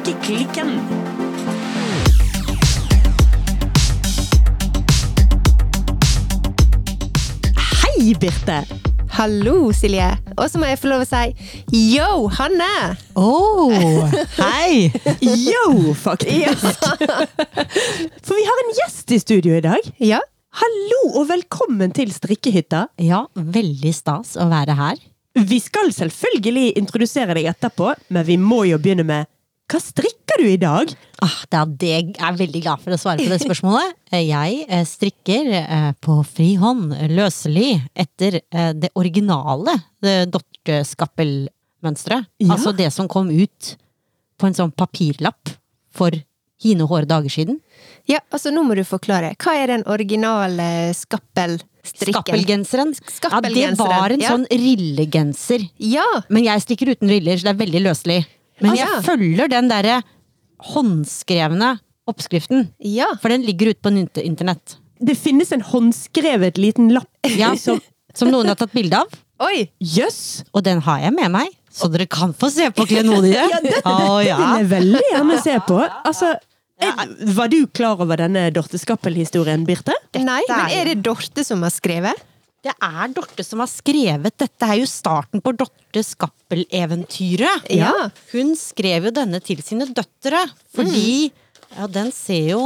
Strikkeklikken. Hei, Birte. Hallo, Silje. Og så må jeg få lov å si yo, Hanne! Oh, hei! Yo, faktisk. For vi har en gjest i studio i dag. Ja. Hallo og velkommen til Strikkehytta. Ja, veldig stas å være her. Vi skal selvfølgelig introdusere deg etterpå, men vi må jo begynne med hva strikker du i dag? Ah, det er, det jeg er veldig glad for å svare på det spørsmålet. Eh, Jeg eh, strikker eh, på frihånd, løselig, etter det originale det Ja. Altså det som kom ut på en sånn papirlapp for hine hårde dager siden. ja, altså nå må du forklare. Hva er den originale skappelstrikken? Skappelgenseren. Skappelgenseren. Ja, det var en ja. sånn rillegenser. Ja! Men jeg strikker uten riller, så det er veldig løselig. Men Ah, jeg ja. følger den derre håndskrevne oppskriften. Ja. For den ligger ute på internett. Det finnes en håndskrevet liten lapp Ja, som som noen har tatt bilde av. Oi! Jøss! Og den har jeg med meg, så dere kan få se på klenodiet. Ja, det, Å, det ja. vil jeg veldig gjerne se på. Altså, er, var du klar over denne Dorte Skappel-historien, Birte? Nei, men er det Dorte som har skrevet? Det er Dorte som har skrevet dette. er jo starten på Dorte Skappel-eventyret. Ja. Hun skrev jo denne til sine døtre, fordi ja, den ser jo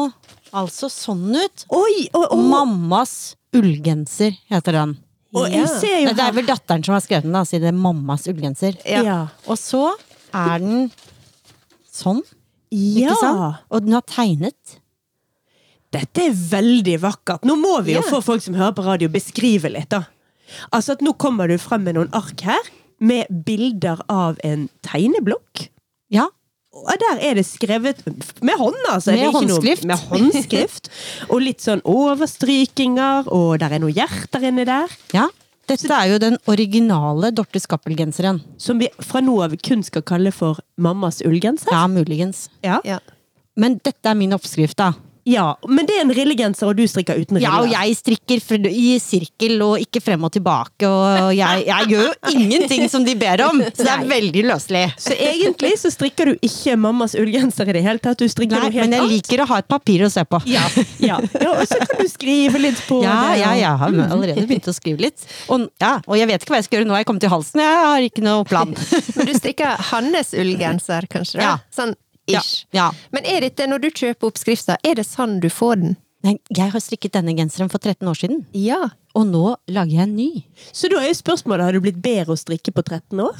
altså sånn ut. Oi! Og, og, Mammas ullgenser heter den. og jeg Ja. ser jo Det er vel datteren som har skrevet den, da, siden det er mammas ullgenser. Ja. Ja. Og så er den sånn, ja. ikke sant? Og den har tegnet. Dette er veldig vakkert. Nå må vi jo Ja. få folk som hører på radio, beskrive litt, da. Altså at nå kommer du frem med noen ark her, med bilder av en tegneblokk. Ja, Og der er det skrevet med hånd, altså. Med er noe- håndskrift. Med håndskrift. Og litt sånn overstrykinger, og der er noen hjerter inni der. ja. Dette er jo den originale Dorte Skappel-genseren. Som vi fra nå av kun skal kalle for mammas ullgenser. Ja, muligens. Ja. Ja. Men dette er min oppskrift, da. Ja. Men det er en rillegenser, og du strikker uten riller. Ja, og jeg strikker i sirkel og ikke frem og tilbake, og jeg, jeg gjør jo ingenting som de ber om! Så det er veldig løselig. Så egentlig så strikker du ikke mammas ullgenser i det hele tatt. Du strikker Nei, noe helt men jeg liker å ha et papir å se på. Ja, ja. ja, og så kan du skrive litt på Ja, det. ja, jeg har allerede begynt å skrive litt. Og, ja, og jeg vet ikke hva jeg skal gjøre nå jeg kommet til halsen. Jeg har ikke noe plan. Men du strikker Hannes ullgenser, kanskje? da? Ja. Sånn Ja, ish. ja. Men er dette, når du kjøper oppskrifta, er det sånn du får den? Nei, jeg har strikket denne genseren for 13 år siden, Ja. og nå lager jeg en ny. Så da er jo spørsmålet, har du blitt bedre å strikke på 13 år?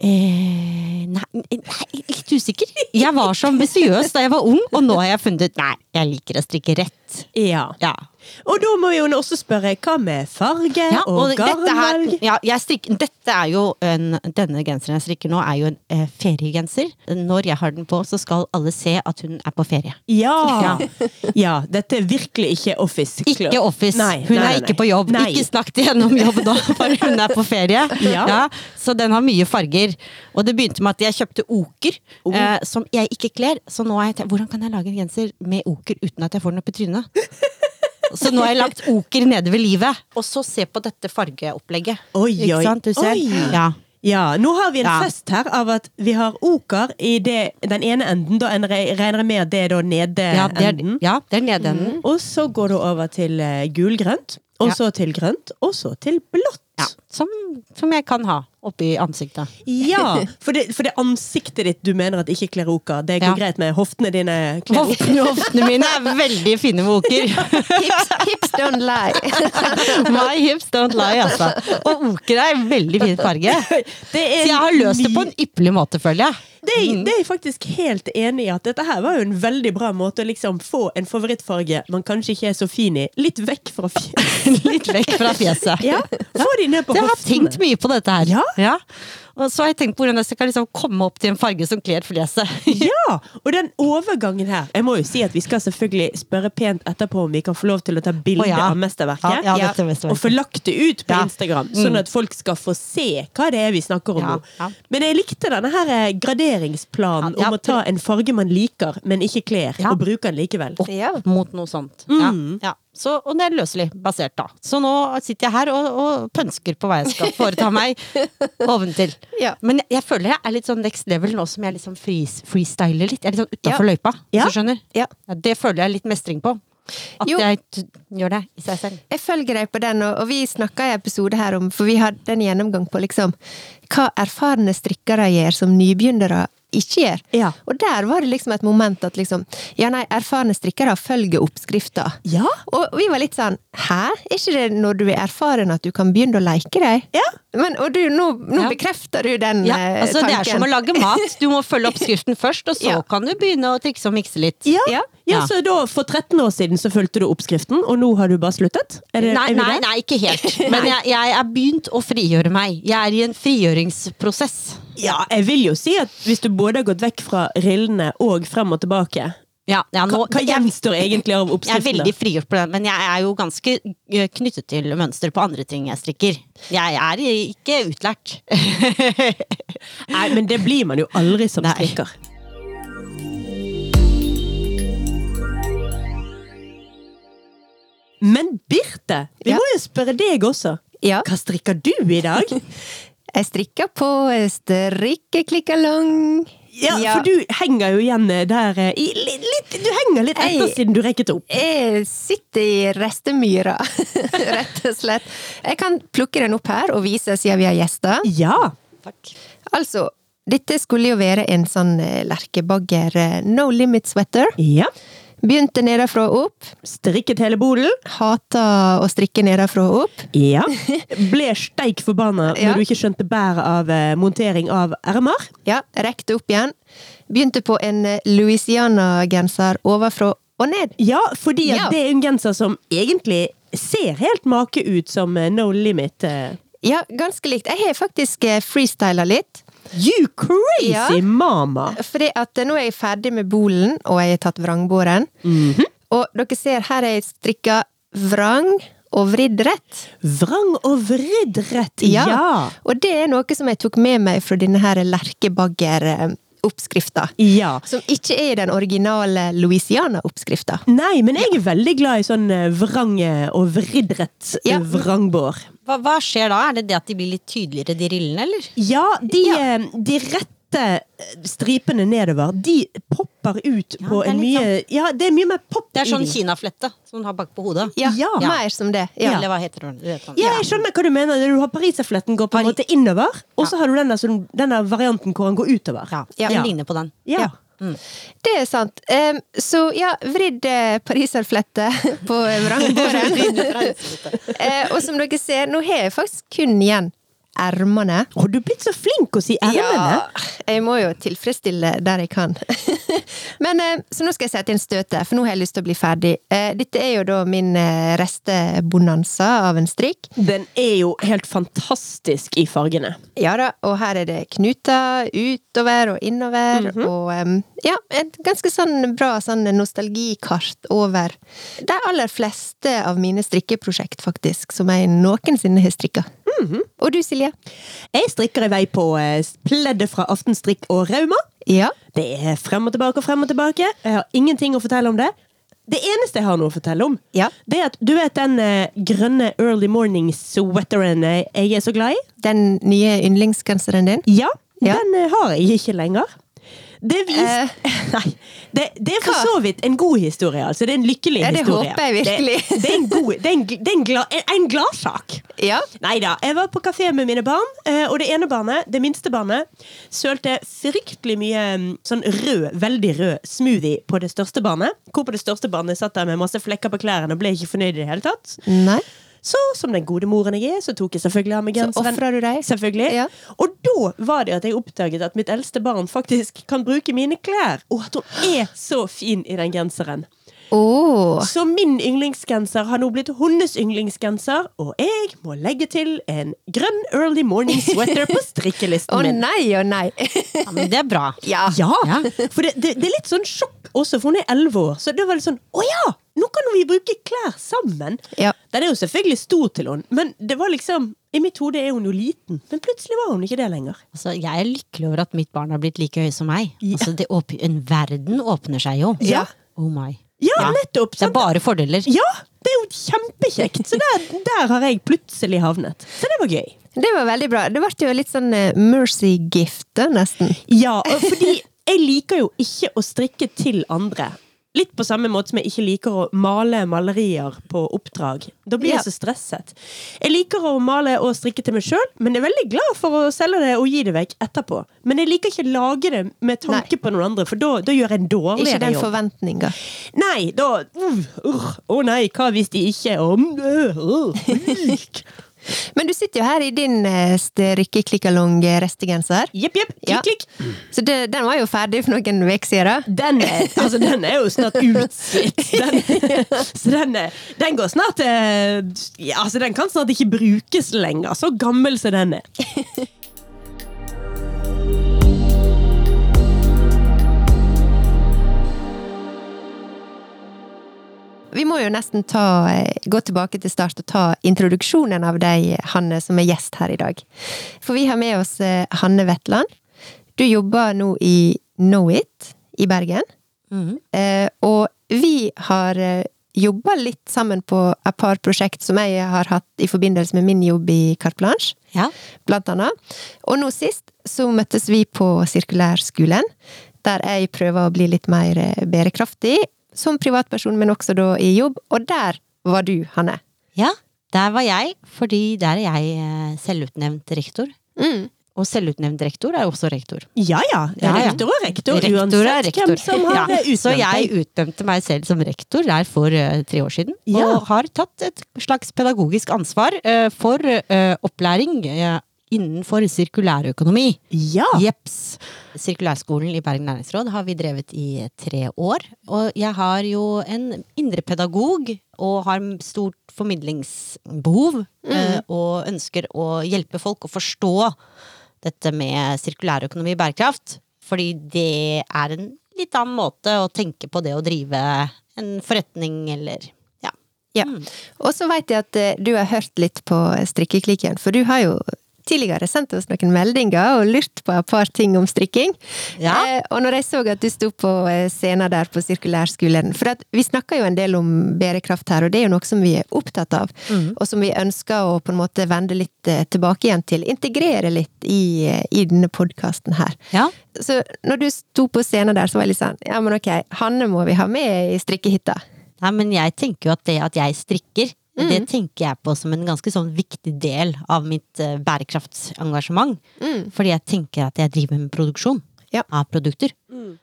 Eh, nei, nei, litt usikker. Jeg var så ambisiøs da jeg var ung, og nå har jeg funnet ut Nei, jeg liker å strikke rett. Ja. Ja. Og da må vi jo også spørre, hva med farge Ja, og, dette, her, garnvalg? ja, jeg strikker, dette er jo en, Denne genseren jeg strikker nå, er jo en eh, feriegenser. Når jeg har den på, så skal alle se at hun er på ferie. Ja. ja, dette er virkelig ikke office. Ikke Office. Nei, hun nei, nei, er ikke på jobb. Ikke snakk gjennom jobb nå, for hun er på ferie. Ja. så den har mye farger. Og det begynte med at jeg kjøpte oker, Oh. eh, som jeg ikke kler. Så nå har jeg tenkt, hvordan kan jeg lage en genser med oker uten at jeg får den opp i trynet? Så nå har jeg lagt oker nede ved livet. Og så se på dette fargeopplegget. Oi, Ikke oi, sant? Du ser? oi. Ja. Ja, nå har vi en Ja. fest her av at vi har oker i det, den ene enden. Da regner jeg med at det er da nede Ja, det er, enden. ja, det er nede enden. Mm. Og så går det over til eh, gulgrønt, og Ja. så til grønt, og så til blått. Ja, som, som jeg kan ha oppi ansiktet. Ja, for det, for det ansiktet ditt du mener at ikke kler oker. Det går Ja. greit med hoftene dine. Hoftene, hoftene mine er veldig fine med oker. Hips, hips don't lie. My hips don't lie, altså. Og oker er en veldig fin farge. Det Så jeg har løst det på en ypperlig måte, føler jeg. Det, er- det er jeg faktisk helt enig i. At dette her var jo en veldig bra måte å liksom få en favorittfarge man kanskje ikke er så fin i, litt vekk fra fjeset. Litt vekk fra fjeset. Ja, få de ned på jeg har tenkt mye på dette her. Ja. Og så har jeg tenkt på hvordan jeg kan liksom komme opp til en farge som kler fleset. Ja! Og den overgangen her Jeg må jo si at vi skal selvfølgelig spørre pent etterpå om vi kan få lov til å ta bilde oh, ja. av mesterverket. Ja, ja, er mesterverket. Og få lagt det ut på Ja. Instagram, Mm. sånn at folk skal få se hva det er vi snakker om Ja, nå. ja. Men jeg likte denne her eh, graderingsplanen Ja, ja. om å ta en farge man liker, men ikke kler, Ja. og bruke den likevel. Opp mot noe sånt. Ja. Mm. Ja. Så, og det er løselig basert, da. Så nå sitter jeg her og, og pønsker på hva jeg skal foreta meg oventil. Ja. Men jeg, jeg føler jeg er litt sånn next level nå som jeg liksom freeze, freestyler litt. Jeg er litt sånn utafor løypa, hvis Ja. du skjønner. Ja. Ja, det føler jeg litt mestring på. At Jo. jeg gjør det i seg selv. Jeg følger deg på den, og, og vi snakka i episode her om For vi hadde en gjennomgang på liksom hva erfarne strikkere gjør som nybegynnere ikke gjør. Ja. Og der var det liksom et moment at liksom Ja, nei, erfarne strikkere følger oppskrifta. Ja. Og vi var litt sånn Hæ? Er ikke det når du er erfaren at du kan begynne å leke deg? Ja. Men, og du, nå, nå Ja. bekrefter du den Ja, altså, altså Det er som å lage mat. Du må følge oppskriften først, og så Ja. kan du begynne å trikse og mikse litt. Ja. Ja. ja, Ja. så da for 13 år siden så fulgte du oppskriften, og nå har du bare sluttet? Er det, Nei, er nei, nei, ikke helt. Men jeg, jeg er begynt å frigjøre meg. Jeg er i en frigjøringsprosess. Ja, jeg vil jo si at hvis du både har gått vekk fra rillene og frem og tilbake, Ja, ja, nå, hva gjenstår egentlig av jeg er veldig frigjort på det, men jeg er jo ganske eh, knyttet til mønster på andre ting jeg strikker. Jeg er ikke utlært. Nei, men det blir man jo aldri som Nei. strikker. Men Birte, vi Ja. må jo spørre deg også. Ja. Hva strikker du i dag? Jeg strikker på jeg strikker klikkalong. Ja, For du henger jo igjen der eh, i, litt, litt, Du henger litt etter Jeg- siden du rekket opp. Jeg sitter i restemyra, rett og slett. Jeg kan plukke den opp her og vise siden vi har gjester. Ja. Takk. Altså, dette skulle jo være en sånn eh, lerkebagger eh, no limit sweater. ja. Begynte nedenfra og opp. Strikket hele bolen. Hata å strikke nedenfra og opp. Ja. Ble steik forbanna Ja. når du ikke skjønte bæret av eh, montering av ermer. Ja, rekte opp igjen. Begynte på en eh, Louisiana-genser overfra og ned. Ja, fordi Ja. det er en genser som egentlig ser helt make ut som eh, No Limit. Ja, ganske likt. Jeg har faktisk freestyla litt. You crazy Ja. mama! Fordi at eh, nå er jeg ferdig med bolen, og jeg har tatt vrangbåren. Mhm. Og dere ser her har jeg strikka vrang og vridd rett. Vrang og vridd rett. Ja. Ja. Og det er noe som jeg tok med meg fra denne her lerkebagger-oppskrifta. ja. Som ikke er den originale Louisiana-oppskrifta. Nei, men jeg er veldig glad i sånn eh, vrang eh, og vridrett eh, Ja. vrangbår. Hva, hva skjer da? Er det det at de blir litt tydeligere, de rillene, eller? Ja, de, Ja. de rette eh, stripene nedover, de popper ut Ja, på en mye mye Ja, det er mye mer pop Det er sånn kinaflette som hun har bak på hodet. Ja, Ja. mer som det. Ja. Eller hva heter vet hva- Ja, jeg skjønner hva du mener. Du har pariserfletten går på en måte innover, og så har du denne, denne varianten hvor den går utover. Ja, Ja. Den ligner på den. Ja. Ja. Det er sant. Um, så ja, vridd eh, pariserflette på vrangbåren. uh, og som dere ser, nå har jeg faktisk kun igjen ermene. Har du blitt så flink å si ermene! Ja, jeg må jo tilfredsstille der jeg kan. Men eh, Så nå skal jeg sette inn støtet, for nå har jeg lyst til å bli ferdig. Eh, dette er jo da min eh, restebonanza av en strikk. Den er jo helt fantastisk i fargene. Ja da, og her er det knuter utover og innover, og em, ja, et ganske sånn bra sånn nostalgikart over de aller fleste av mine strikkeprosjekt, faktisk, som jeg noensinne har strikka. Og du, Silje? Jeg strikker i vei på eh, pleddet fra Aftenstrikk og Rauma. Ja? Det er frem og tilbake og frem og tilbake. Jeg har ingenting å fortelle om det. Det eneste jeg har noe å fortelle om, Ja. det er at du vet den eh, grønne early morning sweateren eh, jeg er så glad i? Den nye yndlingsgenseren din? Ja, Ja. den har jeg ikke lenger. Det vis... Nei, det, det er for så vidt en god historie, altså. Det er en lykkelig Ja, det historie. håper jeg virkelig. Det, det er en god, det er en, det er en, en, gladsak. Ja. Nei da. Jeg var på kafé med mine barn, eh, og det ene barnet, det minste barnet, sølte fryktelig mye mm, sånn rød, veldig rød smoothie på det største barnet. Hvorpå det største barnet satt der med masse flekker på klærne og ble ikke fornøyd i det hele tatt. Nei? Så som den gode moren jeg er, så tok jeg selvfølgelig av meg Så genseren. ofra du deg? Selvfølgelig. Ja. Og da var det at jeg oppdaget at mitt eldste barn faktisk kan bruke mine klær, og at hun er så fin i den genseren. Oh. Så min yndlingsgenser har nå blitt hennes yndlingsgenser, og jeg må legge til en grønn early morning sweater på strikkelisten Å oh, nei og nei! Ja, men det er bra. Ja. Ja, Ja. for det, det, det er litt sånn sjokk også, for hun er elleve år. Så det var litt sånn Å ja! Nå kan vi bruke klær sammen! Ja. Den er jo selvfølgelig stor til henne, men det var liksom I mitt hode er hun jo liten, men plutselig var hun ikke det lenger. Altså, jeg er lykkelig over at mitt barn har blitt like høy som meg. Ja. Altså, det åp en verden åpner seg jo. Ja. Oh my. Ja, nettopp! Det er bare fordeler. Ja! Det er jo kjempekjekt! Så der, der har jeg plutselig havnet. Så det var gøy. Det var veldig bra. Det ble jo litt sånn eh, mercy gift, nesten. Ja, og fordi jeg liker jo ikke å strikke til andre. Litt på samme måte som jeg ikke liker å male malerier på oppdrag. Da blir Ja. jeg så stresset. Jeg liker å male og strikke til meg sjøl, men jeg er veldig glad for å selge det og gi det vekk etterpå. Men jeg liker ikke å lage det med tanke på noen andre, for da, da gjør jeg en dårligere jobb. Ikke den forventninga. Nei, da uh, uh, Å nei, hva hvis de ikke om uh, uh. Men du sitter jo her i din eh, strikkeklikkalong-restegenser. Jepp, jepp. Klikk, Klikk, klikk. Så det, den var jo ferdig for noen uker siden. Den er, altså, den er jo snart utslitt. Så den, er, den går snart eh, ja, altså, Den kan snart ikke brukes lenger. Så gammel som den er. Vi må jo nesten ta, eh, gå tilbake til start og ta introduksjonen av deg, Hanne, som er gjest her i dag. For vi har med oss eh, Hanne Wetland. Du jobber nå i Knowit i Bergen. Mm. og vi har eh, jobba litt sammen på et par prosjekt som jeg har hatt i forbindelse med min jobb i Carte Blanche, Ja. blant annet. Og nå sist så møttes vi på sirkulærskolen, der jeg prøver å bli litt mer eh, bærekraftig som privatperson, men også da i jobb. Og der var du, Hanne. ja, der var jeg, fordi der er jeg eh, selvutnevnt rektor. Mm. Og selvutnevnt rektor er jo også rektor. Ja ja. Ja, ja. Rektor og rektor, Rektor uansett rektor. hvem som har Ja, eh, Så jeg utnevnte meg selv som rektor der for uh, tre år siden. Ja. Og har tatt et slags pedagogisk ansvar uh, for uh, opplæring innenfor sirkulærøkonomi. Ja. Jeps. Sirkulærskolen i Bergen næringsråd har vi drevet i tre år. Og jeg har jo en indre pedagog og har stort formidlingsbehov. Mm. Og ønsker å hjelpe folk å forstå dette med sirkulærøkonomi og bærekraft. Fordi det er en litt annen måte å tenke på det å drive en forretning eller ja. Mm. Og så veit jeg at eh, du har hørt litt på strikkeklikken, for du har jo tidligere sendt oss noen meldinger og lurt på et par ting om strikking. Ja. Eh, og når jeg så at du sto på eh, scenen der på sirkulærskolen For vi snakker jo en del om bærekraft her, og det er jo noe som vi er opptatt av. Og som vi ønsker å på en måte vende litt eh, tilbake igjen til. Integrere litt i, eh, i denne podkasten her. ja. Så når du sto på scenen der, så var jeg litt sånn Ja, men ok, Hanne må vi ha med i strikkehytta. Nei, men jeg tenker jo at det at jeg strikker, det tenker jeg på som en ganske sånn viktig del av mitt eh, bærekraftsengasjement. Fordi jeg tenker at jeg driver med produksjon Ja. av produkter.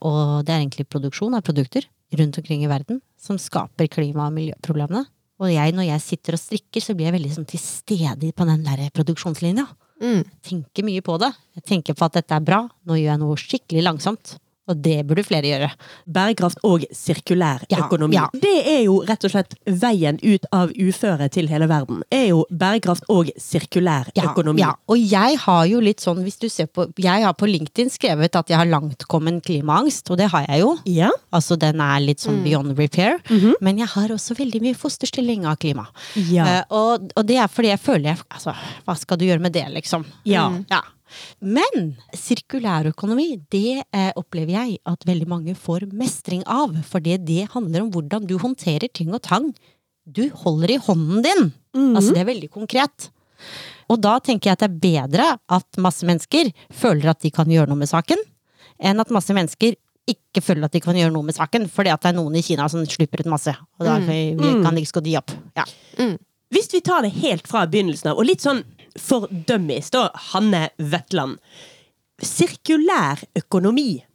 Og det er egentlig produksjon av produkter rundt omkring i verden som skaper klima- og miljøproblemene. Og jeg, når jeg sitter og strikker, så blir jeg veldig sånn til stede på den der produksjonslinja. Mm. Tenker mye på det. Jeg tenker på at dette er bra. Nå gjør jeg noe skikkelig langsomt. Og det burde flere gjøre. Bærekraft og sirkulær Ja, økonomi. ja. Det er jo rett og slett veien ut av uføre til hele verden. Er jo bærekraft og sirkulær økonomi. Ja, og jeg har jo litt sånn, hvis du ser på Jeg har på LinkedIn skrevet at jeg har langtkommen klimaangst, og det har jeg jo. Ja. Altså den er litt sånn beyond repair. Men jeg har også veldig mye fosterstilling av klima. Ja. Uh, og, og det er fordi jeg føler jeg Altså, hva skal du gjøre med det, liksom? Ja. ja. Men sirkulærøkonomi, det eh, opplever jeg at veldig mange får mestring av. For det, det handler om hvordan du håndterer ting og tang du holder i hånden din. Altså det er veldig konkret. Og da tenker jeg at det er bedre at masse mennesker føler at de kan gjøre noe med saken, enn at masse mennesker ikke føler at de kan gjøre noe med saken, fordi at det er noen i Kina som slipper ut masse. Og da vi kan ikke skal de opp. Ja. Hvis vi tar det helt fra begynnelsen av, og litt sånn for dummies, da, Hanne Vetland. Sirkulær økonomi.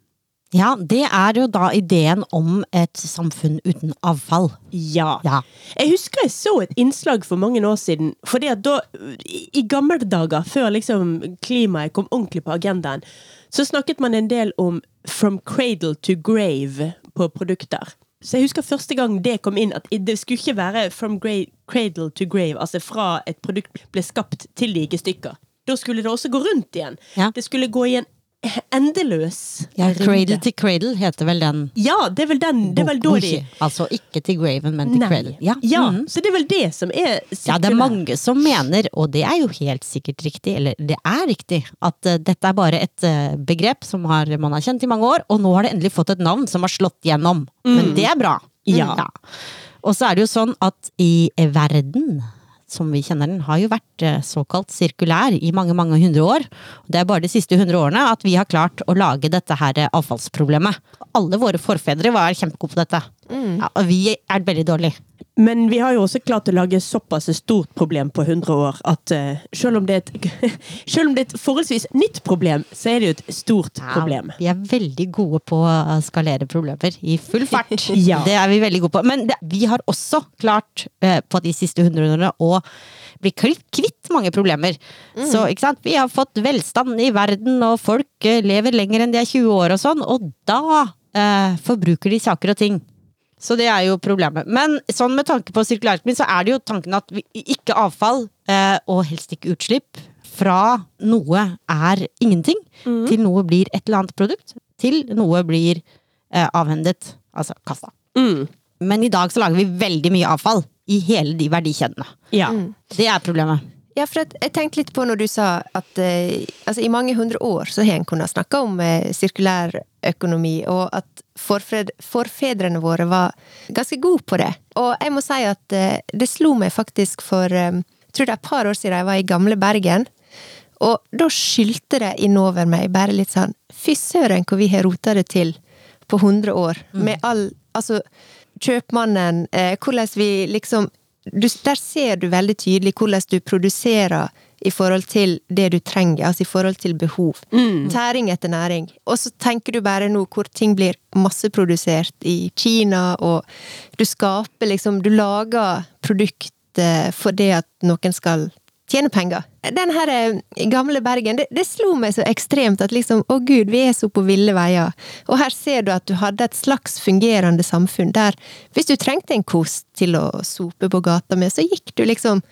ja, det er jo da ideen om et samfunn uten avfall. Ja. Ja. Jeg husker jeg så et innslag for mange år siden. Fordi at da, i gamle dager, før liksom klimaet kom ordentlig på agendaen, så snakket man en del om from cradle to grave på produkter. Så jeg husker første gang det kom inn, at det skulle ikke være from cradle to grave, altså fra et produkt ble skapt til det gikk i stykker. Da skulle det også gå rundt igjen. Ja. Det skulle gå i en endeløs Ja. Cradle to cradle heter vel den Ja, det er vel den Det er vel da de Altså ikke til graven, men til Nei. cradle. Ja. ja, mm. så det er vel det som er Ja, det er mange som mener, og det er jo helt sikkert riktig, eller det er riktig, at uh, dette er bare et uh, begrep som har, man har kjent i mange år, og nå har det endelig fått et navn som har slått gjennom. Men det er bra. Ja. Og så er det jo sånn at i verden, som vi kjenner den, har jo vært eh, såkalt sirkulær i mange, mange hundre år. Det er bare de siste hundre årene at vi har klart å lage dette her eh, avfallsproblemet. Alle våre forfedre var kjempegode på dette. Ja, og vi er veldig dårlige. Men vi har jo også klart å lage såpass et stort problem på 100 år at uh, selv, om det er et, selv om det er et forholdsvis nytt problem, så er det jo et stort problem. Vi er veldig gode på å skalere problemer i full fart. Ja. Det er vi veldig gode på. Men det, vi har også klart uh, på de siste hundre årene å bli kvitt mange problemer. Så ikke sant? vi har fått velstand i verden, og folk uh, lever lenger enn de er 20 år og sånn, og da eh, forbruker de saker og ting. Så det er jo problemet. Men sånn med tanke på sirkulærøkonomi, så er det jo tanken at vi, ikke avfall, eh, og helst ikke utslipp, fra noe er ingenting, til noe blir et eller annet produkt, til noe blir eh, avhendet, altså kasta. Mm. Men i dag så lager vi veldig mye avfall i hele de verdikjedene. Ja. Det er problemet. Ja, for jeg tenkte litt på når du sa at eh, altså, i mange hundre år så har en kunnet snakke om eh, sirkulær økonomi, og at forfred, forfedrene våre var ganske gode på det. Og jeg må si at eh, det slo meg faktisk for eh, jeg tror det er et par år siden jeg var i gamle Bergen. Og da skyldte det innover meg bare litt sånn Fy søren hvor vi har rota det til på 100 år. Med all Altså, kjøpmannen, eh, hvordan vi liksom du, Der ser du veldig tydelig hvordan du produserer i forhold til det du trenger, altså i forhold til behov. Tæring etter næring. Og så tenker du bare nå hvor ting blir masseprodusert i Kina, og du skaper liksom Du lager produkt fordi at noen skal tjene penger. Den her eh, gamle Bergen, det, det slo meg så ekstremt at liksom, å gud, vi er så på ville veier. Og her ser du at du hadde et slags fungerende samfunn der hvis du trengte en kost til å sope på gata med, så gikk du liksom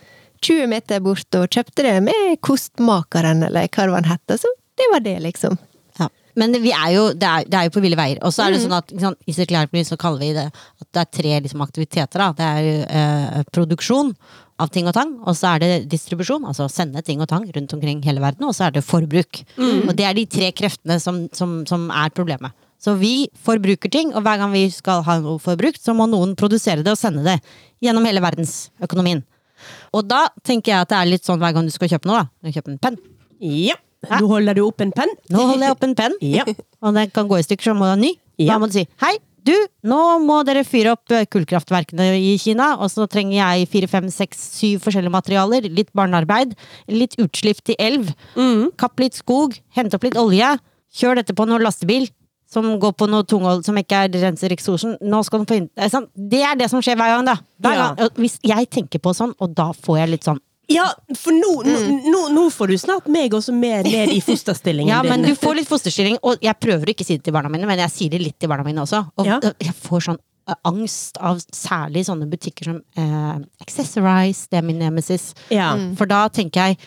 20 meter bort og kjøpte det med Kostmakeren, eller hva det var den het. Så det var det, liksom. Ja. Men vi er jo, det, er, det er jo på ville veier. Og så er det sånn at ikke i sirkulærøkonomi så kaller vi det at det er tre liksom, aktiviteter. Da. Det er eh, produksjon av ting og tang, og så er det distribusjon, altså sende ting og tang rundt omkring hele verden, og så er det forbruk. Og det er de tre kreftene som, som, som er problemet. Så vi forbruker ting, og hver gang vi skal ha noe forbrukt, så må noen produsere det og sende det gjennom hele verdensøkonomien. Og da tenker jeg at det er litt sånn hver gang du skal kjøpe noe, da. Du kjøper en penn. ja. Nå holder du opp en penn. Nå holder jeg opp en penn, Ja. og den kan gå i stykker, så må du ha ny. Ja. Da må du si hei, du, nå må dere fyre opp eh, kullkraftverkene i Kina, og så trenger jeg fire, fem, seks, syv forskjellige materialer, litt barnearbeid, litt utslipp til elv, kapp litt skog, hente opp litt olje, kjør dette på noen lastebil. Som går på noe tunghold som ikke er renser eksosen. Nå skal den få inn Det er? Det som skjer hver gang, da. Hver Ja. gang. Hvis jeg tenker på sånn, og da får jeg litt sånn Ja, for nå, nå, nå, nå får du snart meg også med ned i fosterstillingen Ja, men du får litt fosterstilling, og jeg prøver ikke å si det til barna mine, men jeg sier det litt til barna mine også. Og Ja. jeg får sånn angst av særlig sånne butikker som eh, Accessorize, det er min nemesis. Ja. For da tenker jeg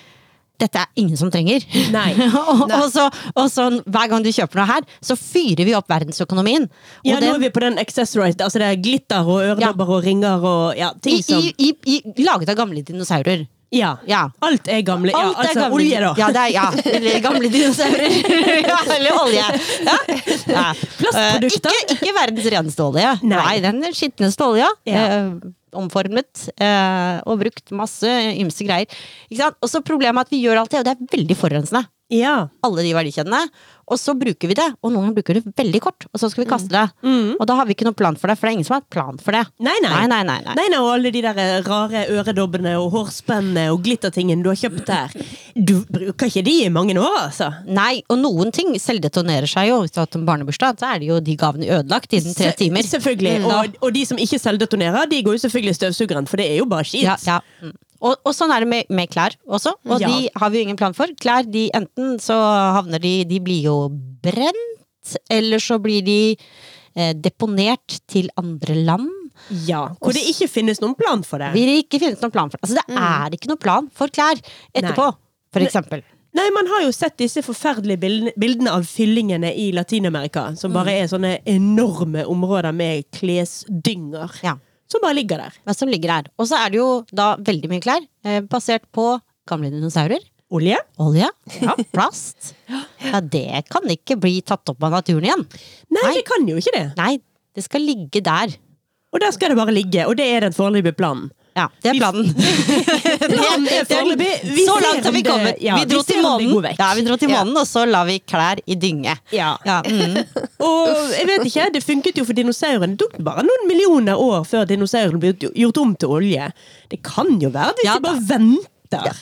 dette er ingen som trenger. Nei. og, og, så, og så hver gang du kjøper noe her, så fyrer vi opp verdensøkonomien. Og Ja, nå er vi på den accessorized. Altså det er glitter og øredobber og ringer og ja, ting som i, i, i, laget av gamle dinosaurer. Ja. Ja. Alt er gamle. Ja, Alt er altså gamle- olje, da. Ja, det er, ja, eller gamle dinosaurer. ja, eller olje. Ja. Ja. Plastprodukter. Uh, ikke, ikke verdens reneste olje. Nei. Nei. den skitneste olja. Ja. Eh, omformet eh, og brukt masse ymse greier. Og så problemet er at vi gjør alt det, og det er veldig forurensende. Ja. Alle de verdikjedene. Og så bruker vi det, og noen ganger bruker vi det veldig kort, og så skal vi kaste det. Og da har vi ikke noe plan for det, for det er ingen som har et plan for det. Nei, nei. Nei, nei, nei, nei. Nei, og alle de der rare øredobbene og hårspennene og glittertingene du har kjøpt der. Du bruker ikke de i mange år, altså. Nei, og noen ting selvdetonerer seg jo. Hvis du har hatt en barnebursdag, så er det jo de gavene ødelagt innen tre Se- timer. Selvfølgelig. Mm. Og, og de som ikke selvdetonerer, de går jo selvfølgelig i støvsugeren, for det er jo bare skitt. Ja, ja. Mm. Og, og sånn er det med, med klær også, og Ja. de har vi jo ingen plan for. Klær, de enten så havner de De blir jo brent, eller så blir de eh, deponert til andre land. Ja, Hvor det ikke finnes noen plan for det. Det ikke finnes noen plan for Altså, det er ikke noen plan for klær etterpå, for eksempel. Nei, Man har jo sett disse forferdelige bildene, bildene av fyllingene i Latin-Amerika, som bare er sånne enorme områder med klesdynger. Ja. Som bare ligger der. Ja, som ligger der. Og så er det jo da veldig mye klær, eh, basert på gamle dinosaurer. Olje? Olje, Ja. plast. Ja, det kan ikke bli tatt opp av naturen igjen. Nei, Nei. det kan jo ikke det. Nei, det skal ligge der. Og der skal det bare ligge, og det er den foreløpige planen. Ja, det er planen. Foreløpig. Så langt har vi kommet. ja, vi dro vi til månen, ja, vi dro til Ja. månen, og så la vi klær i dynge. Ja. Ja, mm. Og jeg vet ikke, det funket jo for dinosaurene. Det tok bare noen millioner år før dinosaurene ble gjort om til olje. Det kan jo være hvis Ja, de bare venter.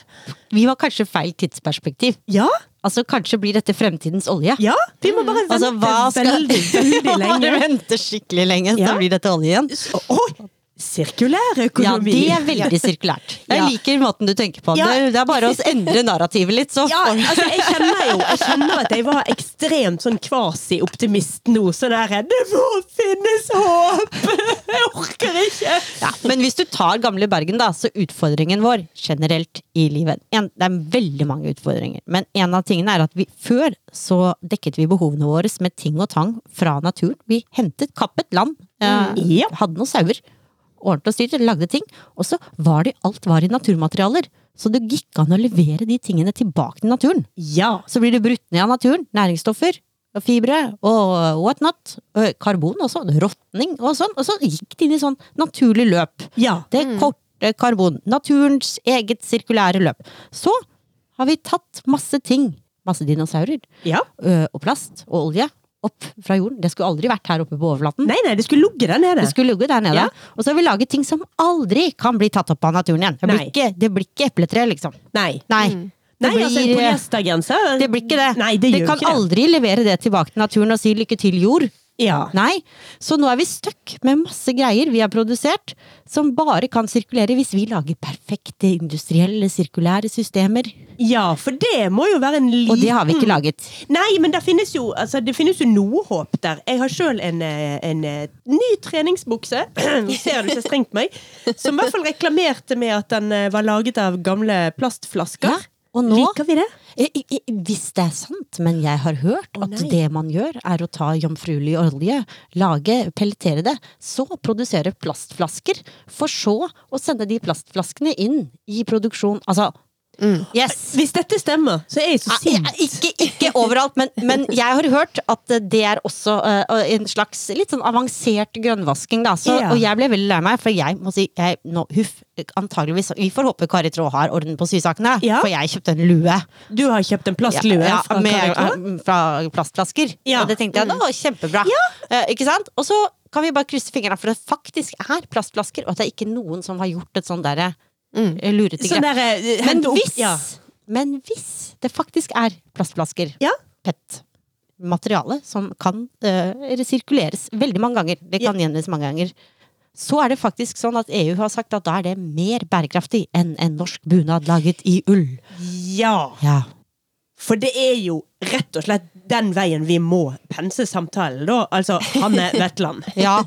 Vi var kanskje feil tidsperspektiv. Ja, Altså, Kanskje blir dette fremtidens olje. ja. Vi må bare vente Altså, hva skal... veldig, veldig lenge. vente skikkelig lenge, så Ja. blir dette olje igjen. Oi! Sirkulær økonomi. Ja, det er veldig sirkulært. Jeg liker måten du tenker på. Ja. Det, er bare å endre narrativet litt, så Ja, altså, jeg kjenner jo jeg kjenner at jeg var ekstremt sånn kvasi-optimist nå. Sånn der Det må finnes håp! Jeg orker ikke! Ja, men hvis du tar gamle Bergen, da, så utfordringen vår generelt i livet en, Det er veldig mange utfordringer, men en av tingene er at vi før så dekket vi behovene våre med ting og tang fra naturen. Vi hentet, kappet land, eh, Ja. hadde noen sauer, ordnet og styrte, lagde ting. Og så var det alt var i naturmaterialer. Så det gikk an å levere de tingene tilbake til naturen. Ja. Så blir det brutt ned av naturen. Næringsstoffer, og fibre og whatnot. Og Karbon også. Råtning og sånn. Og så gikk det inn i sånn naturlig løp. Ja. Det korte karbon. Naturens eget sirkulære løp. Så har vi tatt masse ting, masse dinosaurer, ja. og plast og olje opp fra jorden. Det skulle aldri vært her oppe på overflaten. Nei, nei, det skulle lugge der nede. Det skulle ligget der nede. Ja. Og så har vi laget ting som aldri kan bli tatt opp av naturen igjen. Det blir ikke, det blir ikke epletre, liksom. Nei. Nei. Mm. Det altså, blir- polyestergenser Det blir ikke det. Nei, det, gjør kan det. aldri levere det tilbake til naturen og si lykke til, jord. Ja. Nei. Så nå er vi stuck med masse greier vi har produsert, som bare kan sirkulere hvis vi lager perfekte industrielle, sirkulære systemer. ja, for det må jo være en liten Og det har vi ikke laget. Nei, men det finnes jo, altså, det finnes jo noe håp der. Jeg har sjøl en, eh, en eh, ny treningsbukse, ser du ikke strengt meg, som i hvert fall reklamerte med at den eh, var laget av gamle plastflasker. Ja, og nå Liker vi det? Eh, Hvis det er sant, men jeg har hørt at det man gjør, er å ta jomfruelig olje, lage, pelletere det, så produsere plastflasker, for så å sende de plastflaskene inn i produksjon. Altså, yes! Hvis dette stemmer, så er jeg så sint. ja, ikke, ikke overalt, men, men jeg har hørt at det er også uh, en slags litt sånn avansert grønnvasking. Da. Så, Ja. Og jeg ble veldig lei meg, for jeg må si jeg, nå, huff, antageligvis Vi får håpe Kari Traa har orden på sysakene, Ja. for jeg kjøpte en lue. Du har kjøpt en plastlue Ja, fra med, eh, fra plastflasker. Ja. Og det tenkte jeg, da var kjempebra. Uh, ikke sant? Og så kan vi bare krysse fingrene for det faktisk er plastflasker, og at det er ikke noen som har gjort et sånn derre eh, lurete Sånn der, eh, Men hvis, ja. men hvis det faktisk er plastflasker, Ja. PET, materiale som kan uh, resirkuleres veldig mange ganger, det kan gjenvinnes mange ganger, så er det faktisk sånn at EU har sagt at da er det mer bærekraftig enn en norsk bunad laget i ull. ja. Ja. For det er jo rett og slett den veien vi må pense samtalen, da. Altså Hanne Vetland. Ja.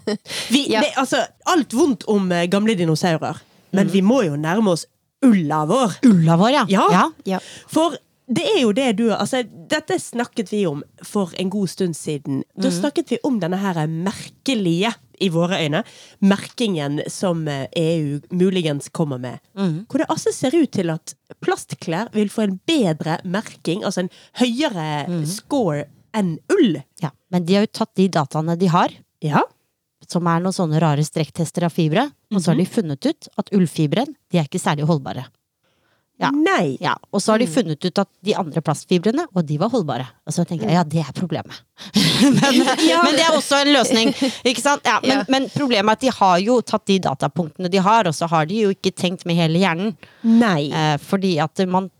Vi, Ja. det, altså, alt vondt om eh, gamle dinosaurer, men vi må jo nærme oss ulla vår. Ulla vår, ja. Ja. ja. Ja. For det er jo det du altså, Dette snakket vi om for en god stund siden. Da snakket vi om denne her merkelige, i våre øyne, merkingen som eh, EU muligens kommer med. Hvor det altså ser ut til at plastklær vil få en bedre merking, altså en høyere score enn ull. Ja, men de har jo tatt de dataene de har, Ja. Som er noen sånne rare strekktester av fibre, og så har de funnet ut at ullfibren, de er ikke særlig holdbare. Ja. Nei. Ja, og så har de funnet ut at de andre plastfibrene, og de var holdbare. Og så tenker jeg, ja, det er problemet. men, men det er også en løsning, ikke sant? Ja, men, Ja. men problemet er at de har jo tatt de datapunktene de har, og så har de jo ikke tenkt med hele hjernen. Nei. Eh, fordi at man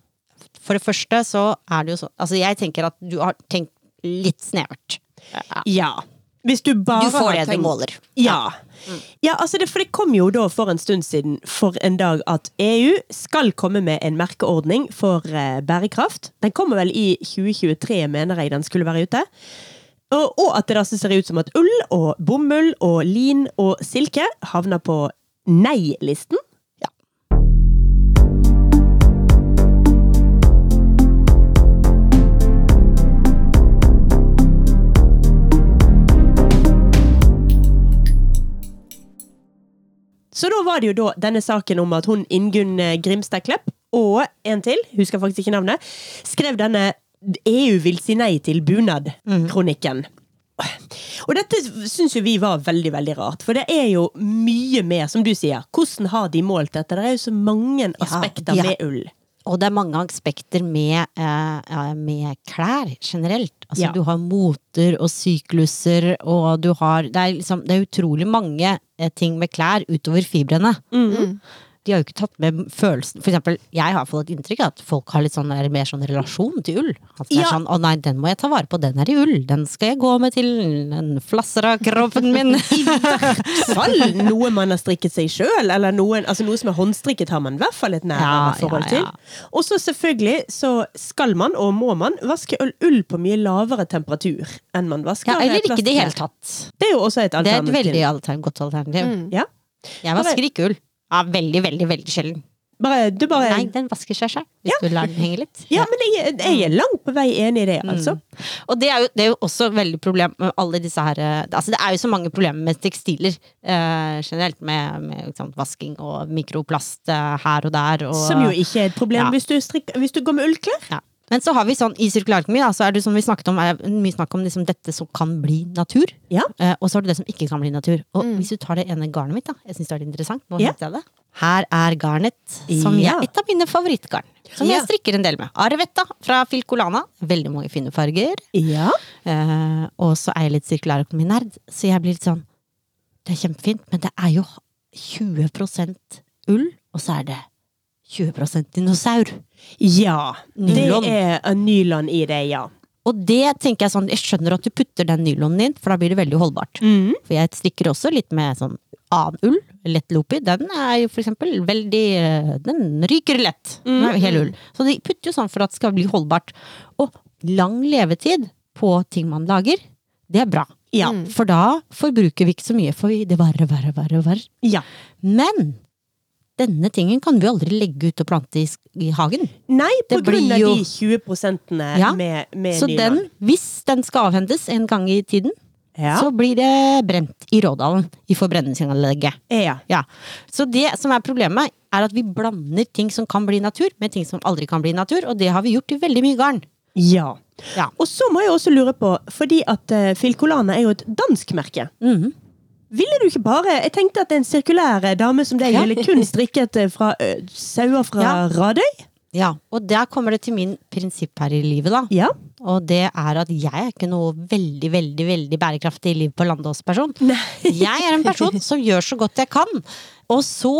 For det første så er det jo sånn Altså, jeg tenker at du har tenkt litt snevert. Ja. Hvis du bare Du får det du måler. Ja. ja altså det, for det kom jo da for en stund siden for en dag at EU skal komme med en merkeordning for eh, bærekraft. Den kommer vel i 2023, mener jeg den skulle være ute. Og, og at det da ser ut som at ull og bomull og lin og silke havner på nei-listen. Så da var det jo da denne saken om at hun Ingunn eh, Grimstad Klepp og en til, husker faktisk ikke navnet, skrev denne EU vil si nei til bunad-kronikken. Og dette syns jo vi var veldig, veldig rart. For det er jo mye mer, som du sier. Hvordan har de målt dette? Det er jo så mange aspekter ja. med ull. Og det er mange aspekter med, eh, med klær generelt. Altså, Ja. Du har moter og sykluser, og du har Det er, liksom, det er utrolig mange eh, ting med klær utover fibrene. De har jo ikke tatt med følelsen For eksempel, jeg har fått et inntrykk av at folk har litt sånn, er mer sånn relasjon til ull. At det er sånn 'Å nei, den må jeg ta vare på, den er i ull'. Den skal jeg gå med til den flasser av kroppen min'. Fall noe man har strikket seg sjøl, eller noen, altså noe som er håndstrikket, har man i hvert fall et nærmere Ja, forhold ja, ja. til. Og så selvfølgelig så skal man, og må man, vaske ull, ull på mye lavere temperatur enn man vasker ja, eller ikke i det hele tatt. Det er jo også et Det er et veldig alter, godt alternativ. Ja. Jeg vasker ikke ull. Ja, veldig, veldig, veldig sjelden. Bare, du bare Nei, den vasker seg selv, hvis du lar den henge litt. Ja, men jeg, jeg er langt på vei enig i det, altså. Og det er, jo, det er jo også veldig problem med alle disse her eh, Altså det er jo så mange problemer med tekstiler eh, generelt, med, med sant, vasking og mikroplast eh, her og der. Og, Som jo ikke er et problem Ja. hvis, du strikker, hvis du går med ullklær. ja. Men så har vi sånn i sirkulærøkonomi, så er det som vi snakket om, er mye snakk om liksom dette som kan bli natur. Ja. Eh, og så har du det som ikke kan bli natur. Og hvis du tar det ene garnet mitt, da, jeg syns det er litt interessant, nå Ja. jeg det. Her er garnet, som Ja. er et av mine favorittgarn. Som jeg strikker en del med. Arvetta fra Filcolana. Veldig mange fine farger. Ja. Eh, og så er jeg litt sirkulærøkonominerd, så jeg blir litt sånn Det er kjempefint, men det er jo 20% ull, og så er det 20% dinosaur. Ja. Det er en nylon i det, ja. Og det tenker jeg sånn, jeg skjønner at du putter den nylonen din, for da blir det veldig holdbart. Mm. For jeg strikker også litt med sånn annen ull, lett lopi. Den er jo for eksempel veldig eh, Den ryker lett. Den er jo hel ull. Så de putter jo sånn for at det skal bli holdbart. Og lang levetid på ting man lager, det er bra. Ja. For da forbruker vi ikke så mye, for det varer, varer, varer, varer. ja. Men denne tingen kan vi aldri legge ut og plante i, i hagen. Nei, på Det grunn av jo- de 20 prosentene Ja, med, med Så den, hvis den skal avhendes en gang i tiden, ja. så blir det brent i Rådalen, i forbrenningsanlegget. ja. Ja. Så det som er problemet, er at vi blander ting som kan bli natur, med ting som aldri kan bli natur, og det har vi gjort i veldig mye garn. Ja. Ja. Og så må jeg også lure på, fordi at uh, Filcolana er jo et dansk merke. Mhm. Ville du ikke bare Jeg tenkte at en sirkulær dame som deg ville kun strikket eh, fra ø, sauer fra Ja. Radøy? Ja, og der kommer det til min prinsipp her i livet, da. Ja. Og det er at jeg er ikke noe veldig, veldig veldig bærekraftig liv på Landås-person. Jeg er en person som gjør så godt jeg kan. Og så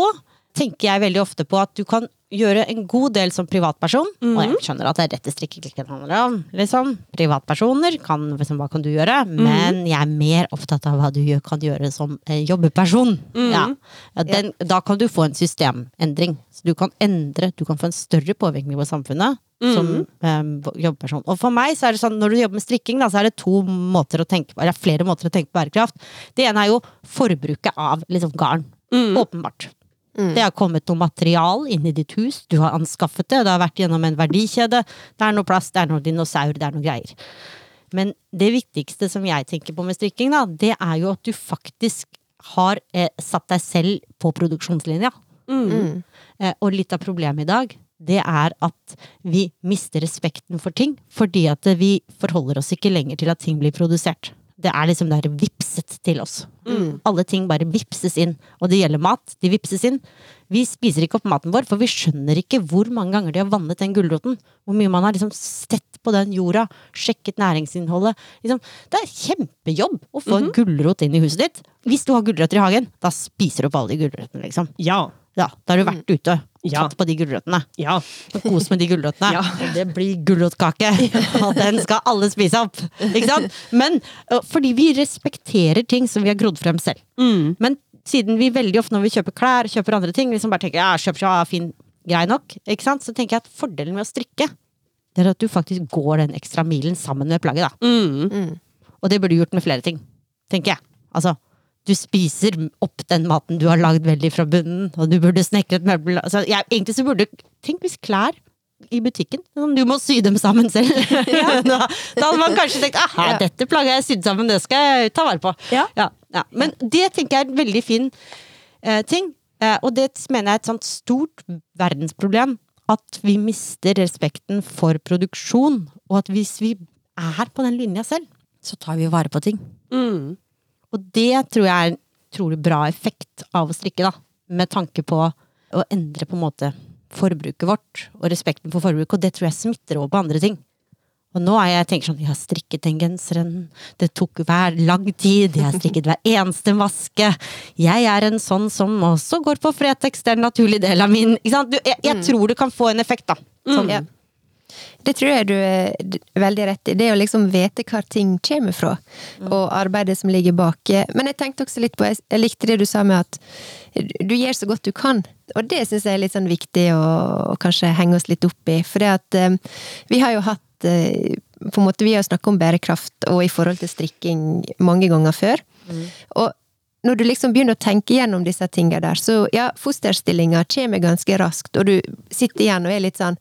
tenker jeg veldig ofte på at du kan gjøre en god del som privatperson. Og jeg skjønner at det er dette strikkeklikken handler om. Liksom. Privatpersoner, kan, liksom, hva kan du gjøre? Men jeg er mer opptatt av hva du kan gjøre som eh, jobbeperson. Ja. Ja, den, da kan du få en systemendring. Så du kan endre, du kan få en større påvirkning på samfunnet. Som eh, jobbeperson. Og for meg så er det sånn, når du jobber med strikking, da, så er det to måter å tenke på, eller flere måter å tenke på bærekraft. Det ene er jo forbruket av liksom, garn. Åpenbart. Det har kommet noe material inn i ditt hus, du har anskaffet det, det har vært gjennom en verdikjede. Det er noe plass, det er noe dinosaur, det er noe greier. Men det viktigste som jeg tenker på med strikking, da, det er jo at du faktisk har eh, satt deg selv på produksjonslinja. Eh, og litt av problemet i dag, det er at vi mister respekten for ting, fordi at vi forholder oss ikke lenger til at ting blir produsert. Det er liksom det er vipset til oss. Alle ting bare vipses inn. Og det gjelder mat. De vipses inn. Vi spiser ikke opp maten vår, for vi skjønner ikke hvor mange ganger de har vannet den gulroten. Hvor mye man har liksom sett på den jorda, sjekket næringsinnholdet. Liksom, det er kjempejobb å få en gulrot inn i huset ditt. Hvis du har gulrøtter i hagen, da spiser du opp alle de gulrøttene, liksom. Ja. Ja, da har du vært ute og Ja. tatt på de gulrøttene. Ja. Og kos med de gulrøttene. Ja. Og det blir gulrotkake! Og den skal alle spise opp! Ikke sant? Men fordi vi respekterer ting som vi har grodd frem selv. Mm. Men siden vi veldig ofte når vi kjøper klær, kjøper andre ting, liksom bare tenker ja, kjøp så fin, grei nok, ikke sant? så tenker jeg at fordelen med å strikke, det er at du faktisk går den ekstra milen sammen med plagget. da. Mm. Og det burde du gjort med flere ting, tenker jeg. Altså, du spiser opp den maten du har lagd veldig fra bunnen, og du burde snekre et møbel altså, jeg, Egentlig så burde Tenk hvis klær i butikken sånn, Du må sy dem sammen selv. da, da hadde man kanskje tenkt ah, dette plagget jeg sydd sammen, det skal jeg ta vare på. Ja. Ja, ja. Men det tenker jeg er en veldig fin eh, ting. Eh, og det mener jeg er et sånt stort verdensproblem. At vi mister respekten for produksjon, og at hvis vi er på den linja selv så tar vi vare på ting. Mm. Og det tror jeg er en utrolig bra effekt av å strikke, da. Med tanke på å endre på en måte forbruket vårt, og respekten for forbruk. Og det tror jeg smitter over på andre ting. Og nå er jeg tenker sånn, jeg har strikket den genseren, det tok hver lang tid, jeg har strikket hver eneste maske. Jeg er en sånn som også går på Fretex, det er en naturlig del av min ikke sant? Du, jeg, jeg tror det kan få en effekt, da. Sånn. Ja. Det tror jeg du er veldig rett i. Det å liksom vite hvor ting kommer fra, og arbeidet som ligger bak. Men jeg tenkte også litt på, jeg likte det du sa med at du gjør så godt du kan. Og det syns jeg er litt sånn viktig å, å kanskje henge oss litt opp i. For det at eh, vi har jo hatt eh, på en måte, Vi har snakket snakka om bærekraft og i forhold til strikking mange ganger før. Og når du liksom begynner å tenke gjennom disse tingene der, så ja, fosterstillinga kommer ganske raskt, og du sitter igjen og er litt sånn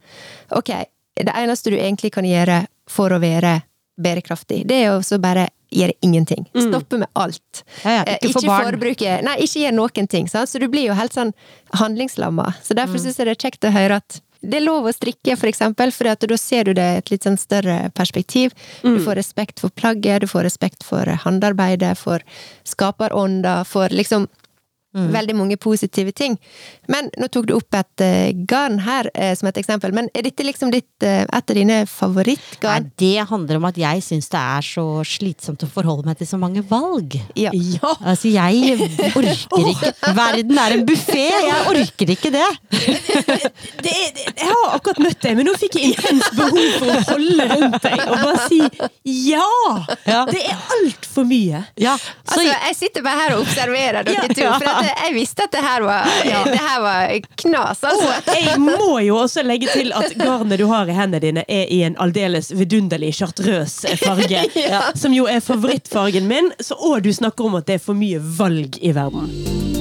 Ok, det eneste du egentlig kan gjøre for å være bærekraftig, det er jo bare gjøre ingenting. Stoppe med alt. Ja, ja, Eh, ikke for ikke forbruke Nei, ikke gjøre noen ting. Sant? Så du blir jo helt sånn handlingslamma. Så derfor Mm. syns jeg det er kjekt å høre at det er lov å strikke, for eksempel, for da ser du det i et litt sånn større perspektiv. Du Mm. får respekt for plagget, du får respekt for håndarbeidet, for skaperånda, for liksom Mm. Veldig mange positive ting. Men nå tok du opp et uh, garn her uh, som et eksempel. Men er dette liksom ditt, uh, et av dine Nei, favorittgarn? det handler om at jeg syns det er så slitsomt å forholde meg til så mange valg. Ja. Ja. Altså, jeg orker ikke Verden er en buffé! Jeg orker ikke det! Det det, jeg har akkurat møtt deg, men nå fikk jeg intenst behov for å holde rundt deg og bare si ja! Ja. Det er altfor mye. Ja, Altså, jeg sitter bare her og observerer dere Ja. to, for jeg, visste at det her var, det her var knas, altså. Og jeg må jo også legge til at garnet du har i hendene dine, er i en aldeles vidunderlig chartrøs farge. Som jo er favorittfargen min. Så, og du snakker om at det er for mye valg i verden.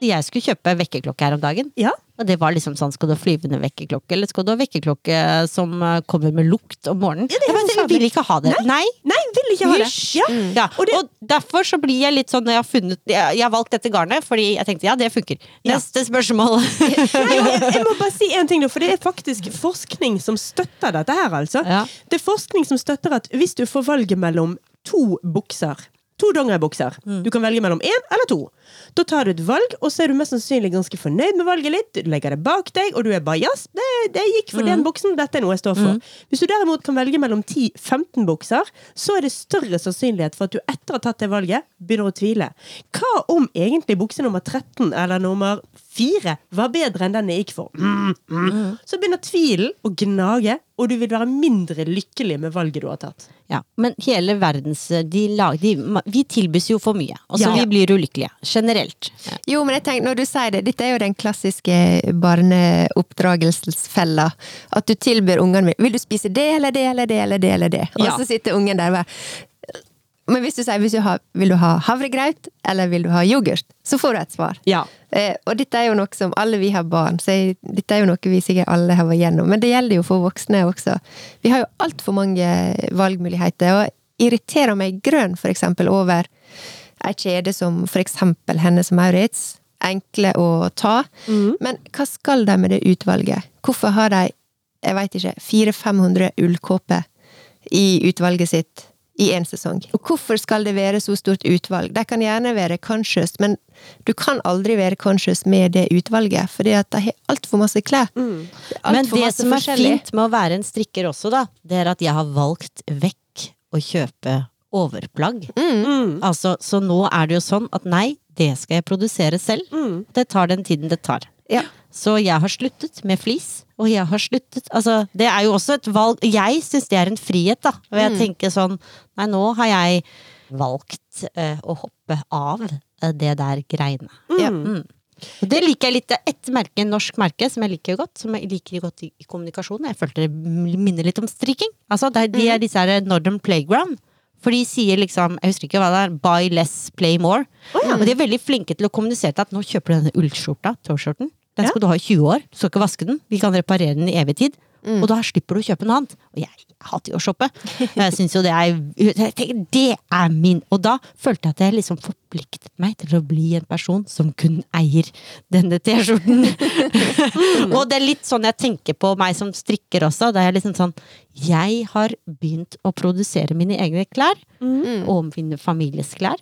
Jeg skulle kjøpe vekkerklokke her om dagen. Ja. Og det var liksom sånn, skal du ha flyvende vekkerklokke, eller skal du ha vekkerklokke som eh, kommer med lukt om morgenen? det er jeg, vil ikke ha det. Nei. Nei, vil ikke ha det. Ja. Mm. Ja. Og det- Og derfor så blir jeg litt sånn når jeg har funnet Jeg, har valgt dette garnet fordi jeg tenkte ja, det funker. Ja. Neste spørsmål. Nei, jeg, må bare si en ting, for det er faktisk forskning som støtter dette her. altså. Ja. Det er forskning som støtter at hvis du får valget mellom to bukser To dongeribukser. Mm. Du kan velge mellom én eller to. Da tar du et valg, og så er du mest sannsynlig ganske fornøyd med valget litt. Du legger det bak deg, og du er bare jass, det, det gikk for Mm. den buksen, dette er noe jeg står for. Hvis du derimot kan velge mellom 10-15 bukser, så er det større sannsynlighet for at du etter å ha tatt det valget, begynner å tvile. Hva om egentlig bukse nummer 13 eller nummer 4 var bedre enn den jeg gikk for? Mm, mm. Så begynner tvilen å gnage, og du vil være mindre lykkelig med valget du har tatt. Ja, men hele verdens de lag, de, Vi tilbys jo for mye. Altså, Ja. vi blir ulykkelige. Generelt. Jo, men jeg tenker, når du sier det, dette er jo den klassiske barneoppdragelsesfella. At du tilbyr ungene mine Vil du spise det eller det eller det eller det eller det? Og Ja. så sitter ungen der og bare Men hvis du sier hvis du har, vil du ha havregrøt eller vil du ha yoghurt, så får du et svar. Ja. Eh, og dette er jo noe som alle vi har barn, så jeg, dette er jo noe vi sikkert alle har vært gjennom. Men det gjelder jo for voksne også. Vi har jo altfor mange valgmuligheter, og irriterer meg grønn for eksempel over ei kjede som for eksempel Hennes og Maurits. Enkle å ta. Men hva skal de med det utvalget? Hvorfor har de, jeg veit ikke, 400-500 ullkåper i utvalget sitt i én sesong? Og hvorfor skal det være så stort utvalg? De kan gjerne være conscious, men du kan aldri være conscious med det utvalget, fordi at de har altfor masse klær. Alt Men det som er fint med å være en strikker også, da, det er at jeg har valgt vekk å kjøpe overplagg. Mm. Altså, så nå er det jo sånn at nei, det skal jeg produsere selv. Mm. Det tar den tiden det tar. Ja. Så jeg har sluttet med flis, og jeg har sluttet Altså, det er jo også et valg Jeg syns det er en frihet, da. Og jeg tenker sånn Nei, nå har jeg valgt uh, å hoppe av uh, det der greiene. Ja. Mm. Og det liker jeg litt. Ett merke, norsk merke, som jeg liker godt. Som jeg liker godt i, i kommunikasjon. Jeg følte det minner litt om strikking. Altså, det er, de er disse her Northern Playground. For de sier liksom, jeg husker ikke hva det er, buy less, play more. Og de er veldig flinke til å kommunisere til at nå kjøper du denne ullskjorta, tåskjorten. Den skal du ha i 20 år. Du skal ikke vaske den. Vi kan reparere den i evig tid. Og da slipper du å kjøpe noe annet. Og jeg hater jo å shoppe. Jeg synes jo det er jeg tenker, Det er min Og da følte jeg at jeg liksom forpliktet meg til å bli en person som kun eier denne T-skjorten. og det er litt sånn jeg tenker på meg som strikker også. Da er jeg liksom sånn Jeg har begynt å produsere mine egne klær. Og mine families klær.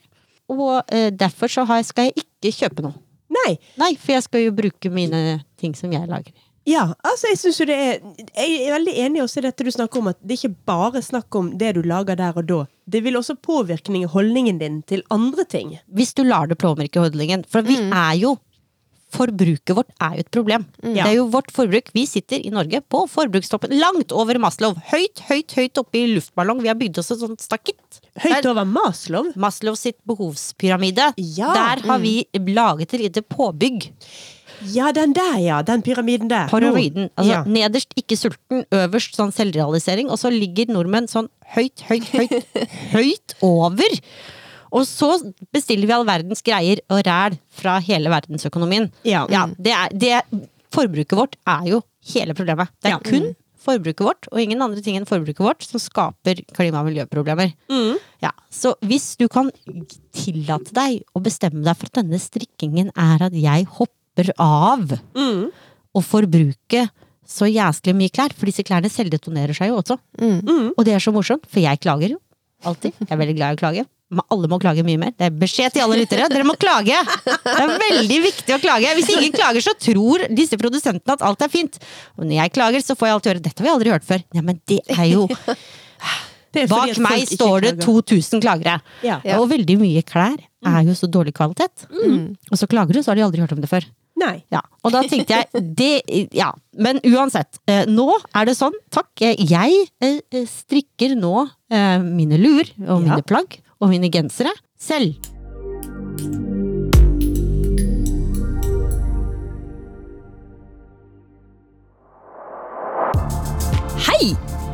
Og eh, derfor så har, skal jeg ikke kjøpe noe. Nei. Nei, for jeg skal jo bruke mine ting som jeg lager. Ja, altså jeg synes jo det er Jeg er veldig enig også i dette du snakker om, at det ikke bare er snakk om det du lager der og da. Det vil også påvirkning i holdningen din til andre ting. Hvis du lar det påvirke holdningen. For vi er jo Forbruket vårt er jo et problem. Det er jo vårt forbruk. Vi sitter i Norge på forbrukstoppen, langt over Maslow. Høyt, høyt, høyt oppe i luftballong. Vi har bygd oss et sånt stakitt. Høyt Der- over Maslow. Maslow sitt behovspyramide. Ja. Der har vi laget et lite påbygg. Ja, den der, ja. Den pyramiden der. Paranoiden. Altså, ja. Nederst ikke sulten, øverst sånn selvrealisering, og så ligger nordmenn sånn høyt, høyt, høyt, høyt over. Og så bestiller vi all verdens greier og ræl fra hele verdensøkonomien. Ja. det er, det, forbruket vårt er jo hele problemet. Det er Ja. kun forbruket vårt, og ingen andre ting enn forbruket vårt, som skaper klima- og miljøproblemer. Mm. Ja, så hvis du kan tillate deg å bestemme deg for at denne strikkingen er at jeg hopper av Mm. og forbruke så jæsklig mye klær, for disse klærne selvdetonerer seg jo også. Mm. Og det er så morsomt, for jeg klager jo. Alltid. Jeg er veldig glad i å klage. Alle må klage mye mer. Det er beskjed til alle lyttere. Dere må klage! Det er veldig viktig å klage. Hvis ingen klager, så tror disse produsentene at alt er fint. Og når jeg klager, så får jeg alltid høre 'dette har vi aldri hørt før'. Ja, men det er jo Det er Bak meg står det 2000 klagere. Ja. Og veldig mye klær er jo så dårlig kvalitet. Og så klager du, så har de aldri hørt om det før. Nei. Ja, og da tenkte jeg det, Ja, men uansett. Eh, nå er det sånn, takk. eh, Jeg eh, strikker nå eh, mine luer og Ja. mine plagg og mine gensere selv.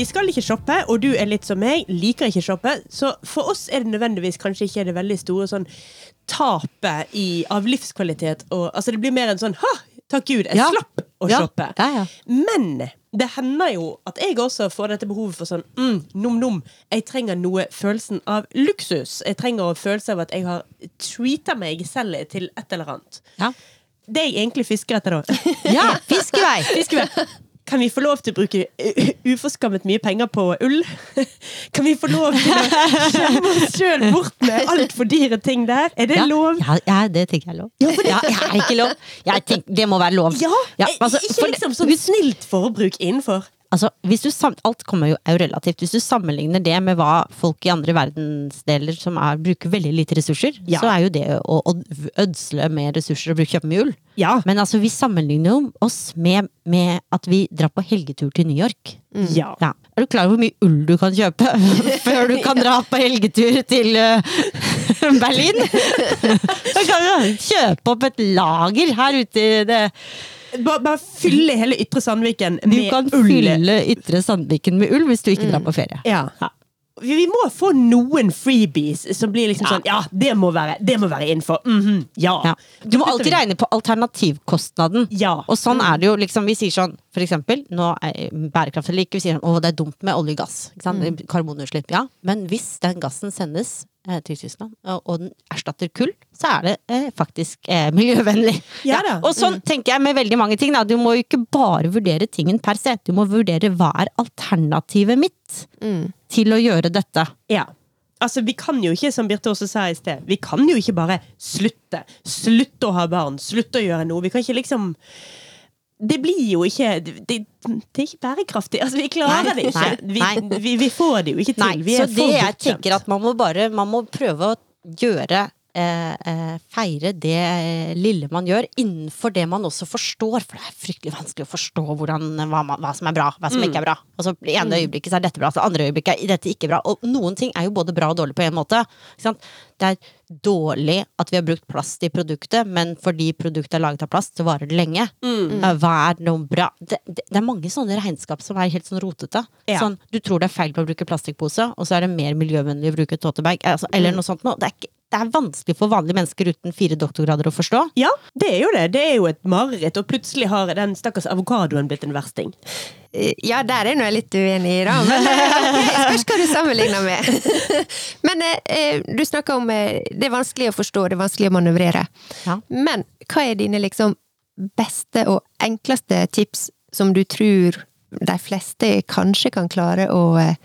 Vi skal ikke shoppe, og du er litt som meg, liker ikke shoppe. Så for oss er det nødvendigvis kanskje ikke det veldig store sånn tapet i, av livskvalitet. Og, altså det blir mer en sånn ha, takk Gud, jeg Ja. slapp å Ja. shoppe. Ja, ja. Men det hender jo at jeg også får dette behovet for sånn mm, nom-nom. Jeg trenger noe følelsen av luksus. Jeg trenger følelse av at jeg har treata meg selv til et eller annet. Ja, Det jeg egentlig fisker etter, da. ja fiskevei! Fiskevær. Kan vi få lov til å bruke uforskammet mye penger på ull? Kan vi få lov til å skjemme oss sjøl bort med altfor dyre ting der? Er det Ja, lov? Ja, ja, det tenker jeg er lov. Ja, er det ikke lov? Jeg tenker, det må være lov. Ja! altså, ikke liksom sånn snilt forbruk innenfor. Altså, hvis du alt kommer jo er jo relativt. Hvis du sammenligner det med hva folk i andre verdensdeler som er, bruker veldig lite ressurser, Ja. så er jo det å, å ødsle med ressurser og bruke kjøpe mye ull. Ja. Men altså, vi sammenligner jo oss med, med at vi drar på helgetur til New York. Ja. Ja. Er du klar over hvor mye ull du kan kjøpe før du kan dra på helgetur til uh, Berlin? Da kan du kjøpe opp et lager her ute i det Bare, bare fylle hele Ytre Sandviken Du kan fylle Ytre Sandviken med ull hvis du ikke drar på ferie. Ja. Ja. Vi må få noen freebies som blir liksom sånn Ja, det må være, det må være innenfor. Mhm, ja. Ja. Du må alltid regne på alternativkostnaden. Ja. Og sånn er det jo. liksom Vi sier sånn, for eksempel, nå er bærekraft eller ikke, vi sier sånn, å det er dumt med olje og gass. Ikke sant? Karbonutslipp. Ja, men hvis den gassen sendes til Tyskland, og, den erstatter kull, så er det eh, faktisk eh, miljøvennlig. Ja da. Og sånn tenker jeg med veldig mange ting. Da. Du må jo ikke bare vurdere tingen per se, du må vurdere hva er alternativet mitt til å gjøre dette. Ja. Altså, Vi kan jo ikke, som Birte også sa i sted, vi kan jo ikke bare slutte. Slutte å ha barn, slutte å gjøre noe. Vi kan ikke liksom det blir jo ikke det, det er ikke bærekraftig. Altså, vi klarer det ikke. Vi, vi, vi får det jo ikke til. Nei, vi så er det jeg tenker at man må bare Man må prøve å gjøre Feire det eh, lille man gjør, innenfor det man også forstår. For det er fryktelig vanskelig å forstå hvordan, hva, man, hva som er bra, hva som ikke er bra. Altså, I ene øyeblikket er dette bra, så andre øyeblikket er dette ikke bra. Og noen ting er jo både bra og dårlig på en måte. Det er dårlig at vi har brukt plast i produktet, men fordi produktet er laget av plast, så varer det lenge. Mm. Hva er noe bra? Det, det, det er mange sånne regnskap som er helt sånn rotete. Ja. Sånn, du tror det er feil på å bruke plastikkpose, og så er det mer miljøvennlig å bruke totebag. Altså, eller noe sånt noe. Det er, ikke, det er vanskelig for vanlige mennesker uten fire doktorgrader å forstå. Ja, det er jo det. Det er jo et mareritt. Og plutselig har den stakkars avokadoen blitt en versting. Eh, Ja, der er nå jeg litt uenig i, da. Men okay, spørs hva du sammenligner med. Men eh, eh, du snakker om eh, det er vanskelig å forstå, det er vanskelig å manøvrere. Ja. Men hva er dine liksom beste og enkleste tips som du tror de fleste kanskje kan klare å, eh,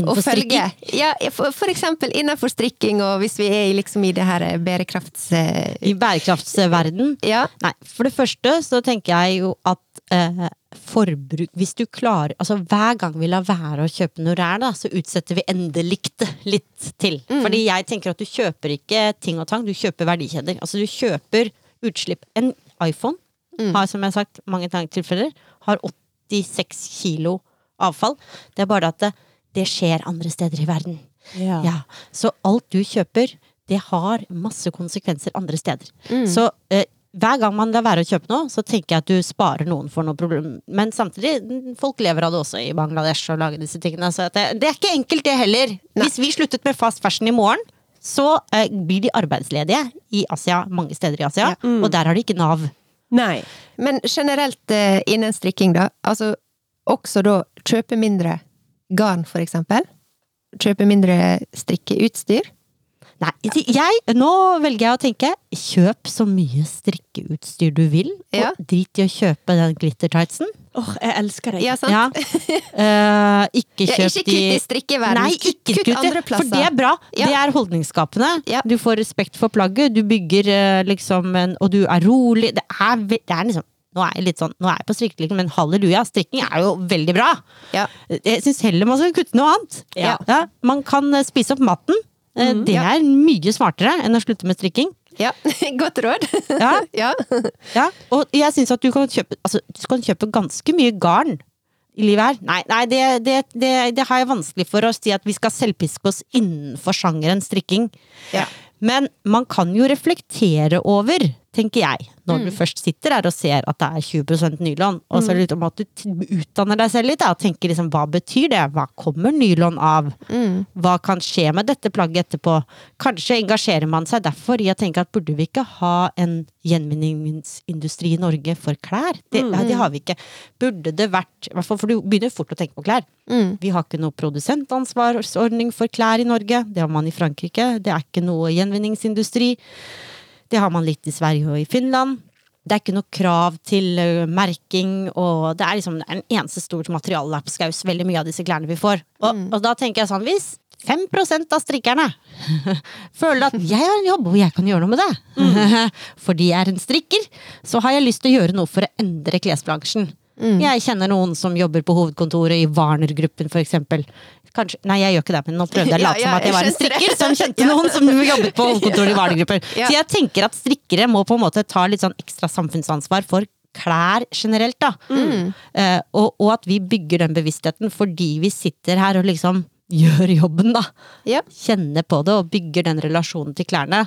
å følge? Ja, for, for eksempel innenfor strikking, og hvis vi er liksom i det her bærekrafts... eh, I bærekraftsverden Ja. Nei, for det første så tenker jeg jo at eh, forbruk Hvis du klarer Altså hver gang vi lar være å kjøpe noe ræl, da, så utsetter vi endelikt litt til. Fordi jeg tenker at du kjøper ikke ting og tang, du kjøper verdikjeder. Altså du kjøper utslipp. En iPhone har, som jeg har sagt mange tilfeller, har 86 kilo avfall. Det er bare at det, det skjer andre steder i verden. Ja. Ja, så alt du kjøper, det har masse konsekvenser andre steder. Så eh, hver gang man lar være å kjøpe noe, så tenker jeg at du sparer noen for noe problem. Men samtidig, mm, folk lever av det også i Bangladesh og lager disse tingene. Så det, det er ikke enkelt, det heller. Hvis vi sluttet med fast fashion i morgen, så eh, blir de arbeidsledige i Asia, mange steder i Asia, og der har de ikke Nav. Nei. Men generelt eh, innen strikking, da. Altså også da kjøpe mindre garn, for eksempel. Kjøpe mindre strikkeutstyr. Nei, jeg, nå velger jeg å tenke kjøp så mye strikkeutstyr du vil, Ja. og drit i å kjøpe den glittertightsen. Åh, jeg elsker deg. Ja, sant? Ja. Uh, ikke Ja, kjøp ikke kutt i verden Nei, ikke kutt kutt, andre plasser. For det er bra. Ja. Det er holdningsskapende. Du får respekt for plagget, du bygger eh, liksom en Og du er rolig. Det er, det er liksom nå er jeg litt sånn, nå er jeg på strikkeliken, men halleluja, strikking er jo veldig bra. Ja. Jeg syns heller man skal kutte noe annet. Ja. man kan eh, spise opp maten. Mhm. det er mye smartere enn å slutte med strikking. Ja, godt råd. Ja. ja. Ja, og jeg syns at du kan kjøpe Altså, du kan kjøpe ganske mye garn i livet her. Nei, nei det, det, det, det har jeg vanskelig for å si at vi skal selvpiske oss innenfor sjangeren strikking. Ja. Men man kan jo reflektere over, tenker jeg, når Mm. du først sitter der og ser at det er 20% nylon, og så er det litt om at du utdanner deg selv litt, da, og tenker liksom hva betyr det? Hva kommer nylon av? Mm. Hva kan skje med dette plagget etterpå? Kanskje engasjerer man seg derfor i å tenke at burde vi ikke ha en gjenvinningsindustri i Norge for klær? Det, nei, det har vi ikke. Burde det vært i hvert fall For du begynner fort å tenke på klær. Mm. Vi har ikke noe produsentansvarsordning for klær i Norge. Det har man i Frankrike. Det er ikke noe gjenvinningsindustri. Det har man litt i Sverige og i Finland. Det er ikke noe krav til merking, og det er liksom det er en eneste stort materiallapskaus, veldig mye av disse klærne vi får. Og, og da tenker jeg sånn, hvis 5% av strikkerne føler at jeg har en jobb hvor jeg kan gjøre noe med det, fordi jeg er en strikker, så har jeg lyst til å gjøre noe for å endre klesbransjen. Jeg kjenner noen som jobber på hovedkontoret i Warner-gruppen, eksempel. Kanskje, nei, jeg gjør ikke det, men nå prøvde jeg å Ja, late som at jeg var en strikker som kjente noen som jobbet på hovedkontoret i Warner-gruppen. Så jeg tenker at strikkere må på en måte ta litt sånn ekstra samfunnsansvar for klær generelt, da. Eh, og, og at vi bygger den bevisstheten fordi vi sitter her og liksom gjør jobben, da. Ja. Kjenner på det og bygger den relasjonen til klærne.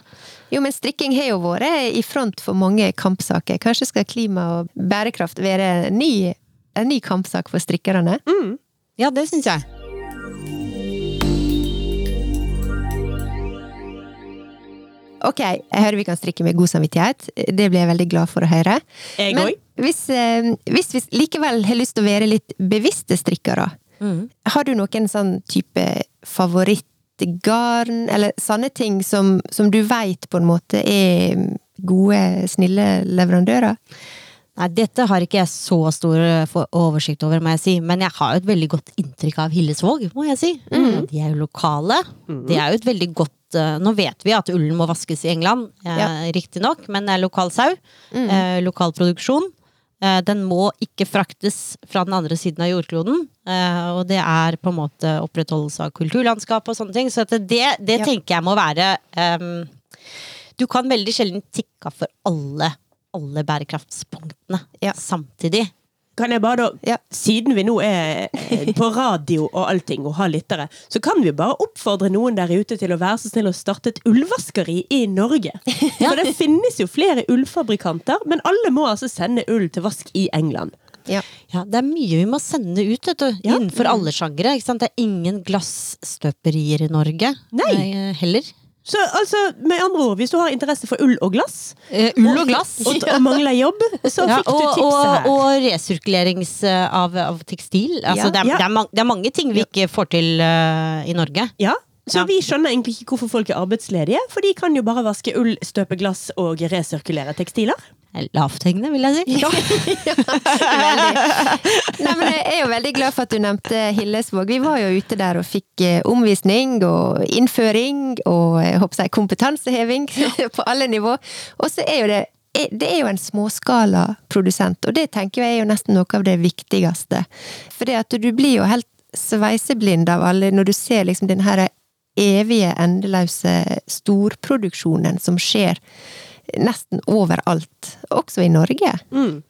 Jo, men strikking har jo vært i front for mange kampsaker. Kanskje skal klima og bærekraft være en ny, en ny kampsak for strikkerne? Ja, det syns jeg. Ok, jeg hører vi kan strikke med god samvittighet. Det blir jeg veldig glad for å høre. Jeg Men hvis, eh, hvis vi likevel har lyst til å være litt bevisste strikkere, har du noen sånn type favorittgarn, eller sånne ting som, som du veit på en måte er gode, snille leverandører? Nei, dette har ikke jeg så stor eh, oversikt over, må jeg si. Men jeg har jo et veldig godt inntrykk av Hillesvåg, må jeg si. De er jo lokale. Det er jo et veldig godt eh, Nå vet vi at ullen må vaskes i England, Ja. eh, riktignok, men det er lokal sau. Eh, lokal produksjon. Eh, Den må ikke fraktes fra den andre siden av jordkloden. eh, Og det er på en måte opprettholdelse av kulturlandskap og sånne ting. Så at det, det tenker jeg må være um, Du kan veldig sjelden tikke av for alle, alle bærekraftspunktene Ja. Samtidig. Kan jeg bare da, Ja. Siden vi nå er eh, på radio og allting og har lyttere, så kan vi bare oppfordre noen der ute til å være så snill å starte et ullvaskeri i Norge. For det finnes jo flere ullfabrikanter, men alle må altså sende ull til vask i England. Ja. Ja, det er mye vi må sende ut, vet du. Ja. Innenfor alle sjangere. Det er ingen glassstøperier i Norge Nei. eh, heller. Så altså, med andre ord, hvis du har interesse for ull og glass, Eh, ull og glass. og, og mangler jobb, så Ja, fikk du tipset og, her. og resirkulerings eh, av, av tekstil. Altså, Ja. det, er, Ja. det, er man, det er mange ting vi ikke får til uh, i Norge. Ja, så vi skjønner egentlig ikke hvorfor folk er arbeidsledige, for de kan jo bare vaske ull, støpe glass og resirkulere tekstiler. Lavthengende, vil jeg si. Ja. Nei, men jeg er jo veldig glad for at du nevnte Hillesvåg. Vi var jo ute der og fikk eh, omvisning og innføring og jeg håper jeg, kompetanseheving på alle nivå. Og så er jo det er- det er jo en småskala produsent, og det tenker jeg er jo nesten noe av det viktigste. For det at du blir jo helt sveiseblind av alle når du ser liksom den evige, endeløse storproduksjonen som skjer nesten overalt, også i Norge. Mm.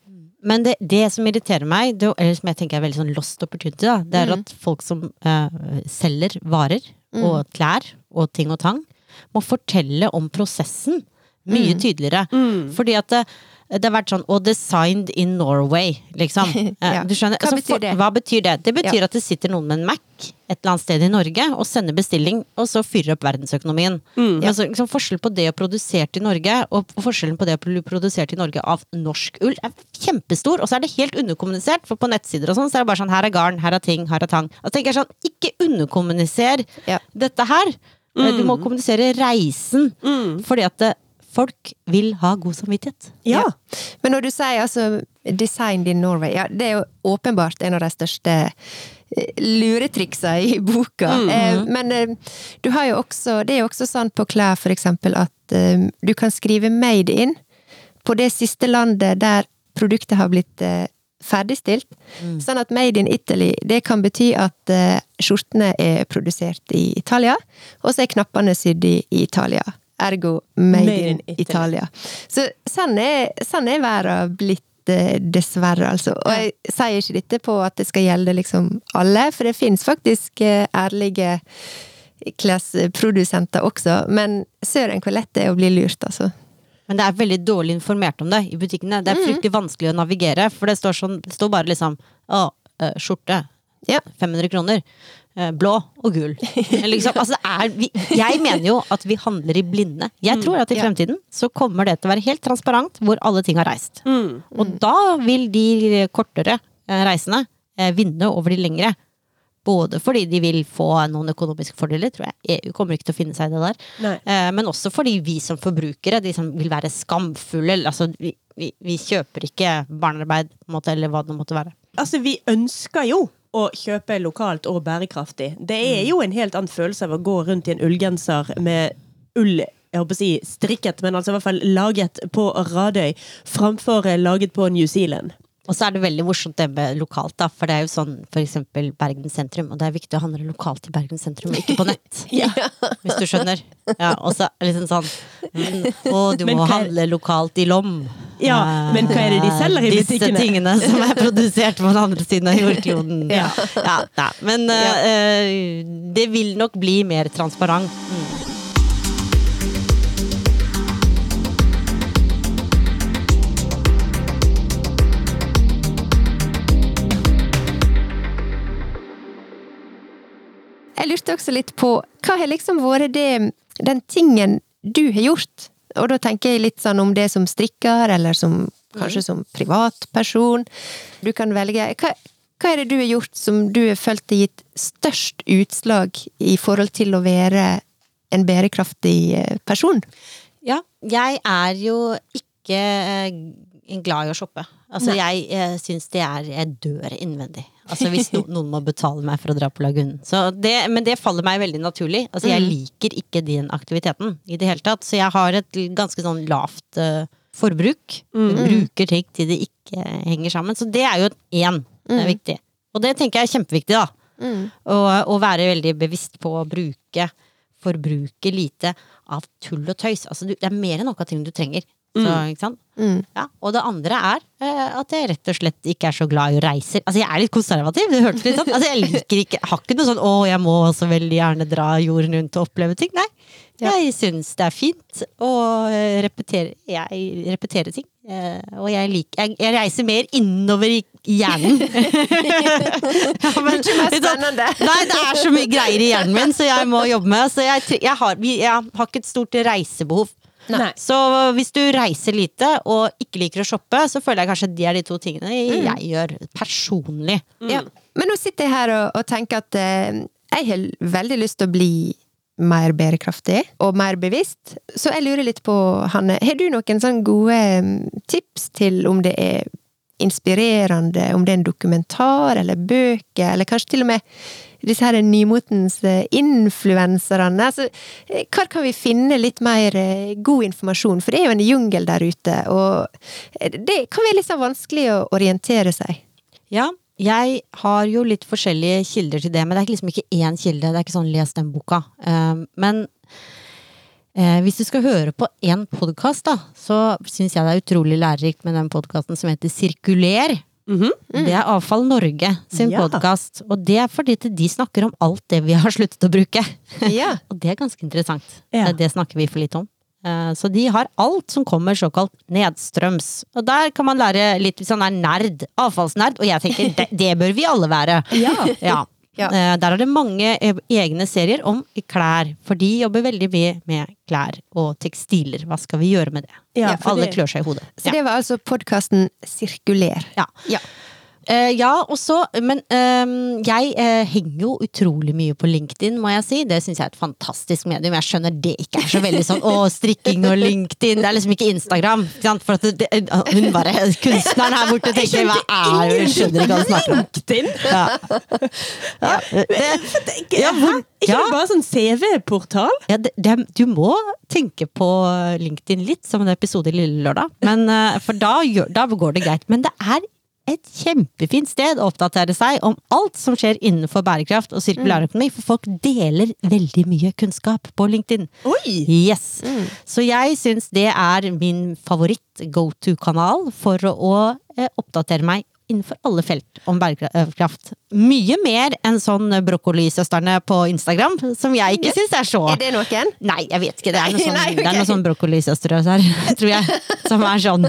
Men det, det som irriterer meg, det, eller som jeg tenker er veldig sånn lost opportunity, da, det er Mm. at folk som eh, selger varer og klær og ting og tang, må fortelle om prosessen mye Mm. tydeligere. Fordi at det, har vært sånn Og designed in Norway, liksom. Eh, Ja. Du skjønner? Hva betyr det? Hva betyr det? Det betyr Ja. at det sitter noen med en Mac et eller annet sted i Norge og sender bestilling, og så fyrer opp verdensøkonomien. Mm. Ja. Altså, liksom, forskjellen på det å produsert i Norge, og forskjellen på det å bli produsert i Norge av norsk ull, er kjempestor. Og så er det helt underkommunisert, for på nettsider og sånn, så er det bare sånn her er garn, her er ting, her er tang. Og så tenker jeg sånn, ikke underkommuniser dette her. Du må kommunisere reisen, fordi at det, folk vil ha god samvittighet. Ja. Men når du sier altså 'designed in Norway', ja, det er jo åpenbart en av de største luretriksene luretriksa i boka. Eh, Men eh, du har jo også, det er jo også sånn på klær for eksempel at eh, du kan skrive 'made in' på det siste landet der produktet har blitt ferdigstilt. ferdigstilt. Sånn at 'made in Italy' det kan bety at eh, skjortene er produsert i Italia, og så er knappene sydd i, i Italia. Ergo 'made, Made in, in Italia'. Så sånn er, sånn er verden blitt, eh, dessverre, altså. Og jeg sier ikke dette på at det skal gjelde liksom alle, for det finnes faktisk eh, ærlige klesprodusenter også, men søren hvor lett det er å bli lurt, altså. Men det er veldig dårlig informert om det i butikkene. Det er fryktelig vanskelig å navigere, for det står, sånn, det står bare liksom Å, eh, skjorte. Ja. 500 kroner. Eh, Blå og gul. Liksom, altså er, vi, jeg mener jo at vi handler i blinde. Jeg tror at i fremtiden så kommer det til å være helt transparent hvor alle ting har reist. Mm. Og da vil de kortere reisende eh, vinne over de lengre. Både fordi de vil få noen økonomiske fordeler, tror jeg. EU kommer ikke til å finne seg i det der. Nei. Eh, Men også fordi vi som forbrukere, de som vil være skamfulle Altså, vi, vi, vi kjøper ikke barnearbeid, måte, eller hva det måtte være. Altså, vi ønsker jo å kjøpe lokalt og bærekraftig. Det er jo en helt annen følelse av å gå rundt i en ullgenser med ull jeg håper å si strikket, men altså i hvert fall laget på Radøy, framfor eh, laget på New Zealand. Og så er det veldig morsomt det med lokalt, da. For det er jo sånn for eksempel Bergen sentrum, og det er viktig å handle lokalt i Bergen sentrum, og ikke på nett. Hvis du skjønner. Ja, og så liksom sånn Å, du må hva handle lokalt i Lom. Ja, men hva er det de selger i Disse tingene som er produsert på den andre siden av jordkloden. Ja. ja. Men eh, eh, det vil nok bli mer transparent. Mm. Jeg lurte også litt på hva har liksom vært det, den tingen du har gjort? Og da tenker jeg litt sånn om det som strikker, eller som, kanskje som privatperson. Du kan velge. Hva, hva er det du har gjort som du har følt har gitt størst utslag i forhold til å være en bærekraftig eh, person? Ja, jeg er jo ikke eh, glad i å shoppe. Altså, jeg jeg syns det er Jeg dør innvendig. Altså, hvis no, noen må betale meg for å dra på Lagunen. Så det, men det faller meg veldig naturlig. Altså, jeg liker ikke den aktiviteten i det hele tatt. Så jeg har et ganske sånn lavt uh, forbruk. Mm. bruker ting til det ikke henger sammen. Så det er jo én. Det er viktig. Og det tenker jeg er kjempeviktig, da. Å, å være veldig bevisst på å bruke Forbruke lite av tull og tøys. Altså, du, det er mer enn nok av ting du trenger. Så, ikke sant? Ja, og det andre er uh, at jeg rett og slett ikke er så glad i å reise. Altså, jeg er litt konservativ, det hørtes litt sånn. Altså, jeg liker ikke, har ikke noe sånn 'å, jeg må så veldig gjerne dra jorden rundt og oppleve ting'. Nei. Jeg syns det er fint å eh, repetere, jeg repetere ting. Uh, og jeg, liker, jeg, jeg reiser mer innover i hjernen. ja, men, Mye mer spennende. Nei, det er så mye greier i hjernen min, så jeg må jobbe med. Så jeg, jeg, har, har ikke et stort reisebehov. Nei. Så hvis du reiser lite og ikke liker å shoppe, så føler jeg kanskje det er de to tingene jeg gjør personlig. Ja. Men nå sitter jeg her og, og tenker at eh, jeg har veldig lyst til å bli mer bærekraftig og mer bevisst. Så jeg lurer litt på, Hanne, har du noen sånn gode mm, tips til om det er inspirerende, om det er en dokumentar eller bøker, eller kanskje til og med disse her nymotens eh, influenserne. Altså, eh, hvor kan vi finne litt mer eh, god informasjon? For det er jo en jungel der ute, og det kan være litt sånn vanskelig å orientere seg. Ja, jeg har jo litt forskjellige kilder til det, men det er liksom ikke én kilde. Det er ikke sånn 'les den boka'. Eh, men hvis du skal høre på én podkast, så syns jeg det er utrolig lærerikt med den podkasten som heter Sirkuler. Det er Avfall Norge sin Ja. podkast, og det er fordi de snakker om alt det vi har sluttet å bruke. Ja. Og det er ganske interessant. Ja. Eh, Det snakker vi for litt om. Eh, Så de har alt som kommer såkalt nedstrøms. Og der kan man lære litt hvis man er nerd. Avfallsnerd. Og jeg tenker det, det bør vi alle være. Ja. Ja. Eh, Der er det mange eh, egne serier om klær, for de jobber veldig mye med klær og tekstiler. Hva skal vi gjøre med det? Ja, Alle klør seg i hodet. Så det var altså podkasten Sirkuler. Ja. Ja. Eh, ja, også, Men uh, jeg uh, henger jo utrolig mye på LinkedIn, må jeg si. Det syns jeg er et fantastisk medium. Jeg skjønner det ikke er så veldig sånn å, strikking og LinkedIn. Det er liksom ikke Instagram. Ikke? For at det, det, hun bare Kunstneren her borte tenker hva er det? Hun skjønner ikke hva hun snakker om. LinkedIn! Ja. Ja, det, ja, hvor, Ikke ja, det bare sånn CV-portal? ja, det, det, du må tenke på LinkedIn litt som en episode i Lille Lørdag. Men, eh, for da, da går det greit. Men det er et kjempefint sted å oppdatere seg om alt som skjer innenfor bærekraft og sirkulærøkonomi, for folk deler veldig mye kunnskap på LinkedIn. Oi! Yes! Så jeg syns det er min favoritt go to-kanal for å eh, oppdatere meg innenfor alle felt om bærekraft. Mye mer enn sånn brokkolisøsterne på Instagram, som jeg ikke syns er så Er det noen? Nei, jeg vet ikke. Det er noen sånn, Nei, ok. noe sånn brokkolisøstre her, tror jeg. Som er sånn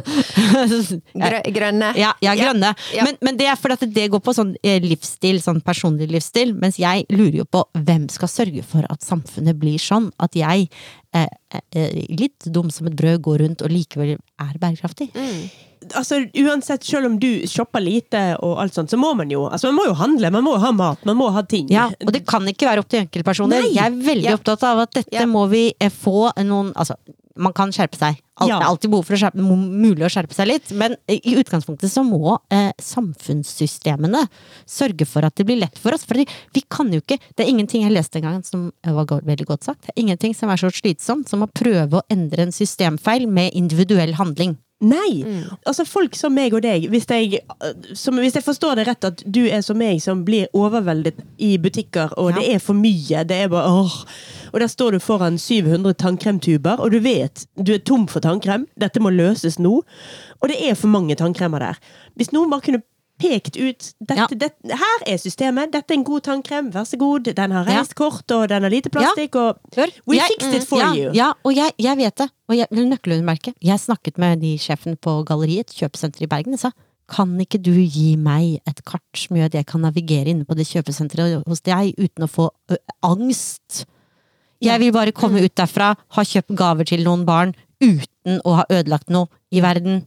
Grø grønne? ja, ja, grønne. Ja. Men, men det er fordi det går på sånn eh, livsstil, sånn personlig livsstil. Mens jeg lurer jo på hvem skal sørge for at samfunnet blir sånn at jeg, litt dum som et brød, går rundt og likevel er bærekraftig. Altså, uansett, selv om du shopper lite og alt sånt, så må man jo altså, man må jo handle, man må jo ha mat, man må ha ting. Ja, og det kan ikke være opp til enkeltpersoner. Nei. Jeg er veldig Ja. opptatt av at dette Ja. må vi eh, få noen Altså, man kan skjerpe seg. Alt, Ja. Det er alltid behov for å skjerpe, mulig å skjerpe seg litt, men eh, i utgangspunktet så må eh, samfunnssystemene sørge for at det blir lett for oss. For vi kan jo ikke Det er ingenting jeg leste en gang som var veldig godt sagt. Det er ingenting som er så slitsomt som å prøve å endre en systemfeil med individuell handling. Nei! Altså Folk som meg og deg, hvis jeg, som, hvis jeg forstår det rett at du er som meg, som blir overveldet i butikker, og Ja. det er for mye, det er bare åh. Og der står du foran 700 tannkremtuber, og du vet du er tom for tannkrem. Dette må løses nå. Og det er for mange tannkremer der. Hvis noen bare kunne pekt ut dette, Ja. det, Her er systemet, dette er en god tannkrem, vær så god. Den har Ja. reist kort, og den har lite plastikk, og We jeg- fixed it for ja, you. Ja, og jeg, jeg vet det. Og jeg, nøkkelundermerke. Jeg snakket med de sjefene på galleriet, et kjøpesenter i Bergen, og sa kan ikke du gi meg et kart som gjør at jeg kan navigere inne på det kjøpesenteret hos deg uten å få angst? Jeg vil bare komme ut derfra, ha kjøpt gaver til noen barn uten å ha ødelagt noe i verden.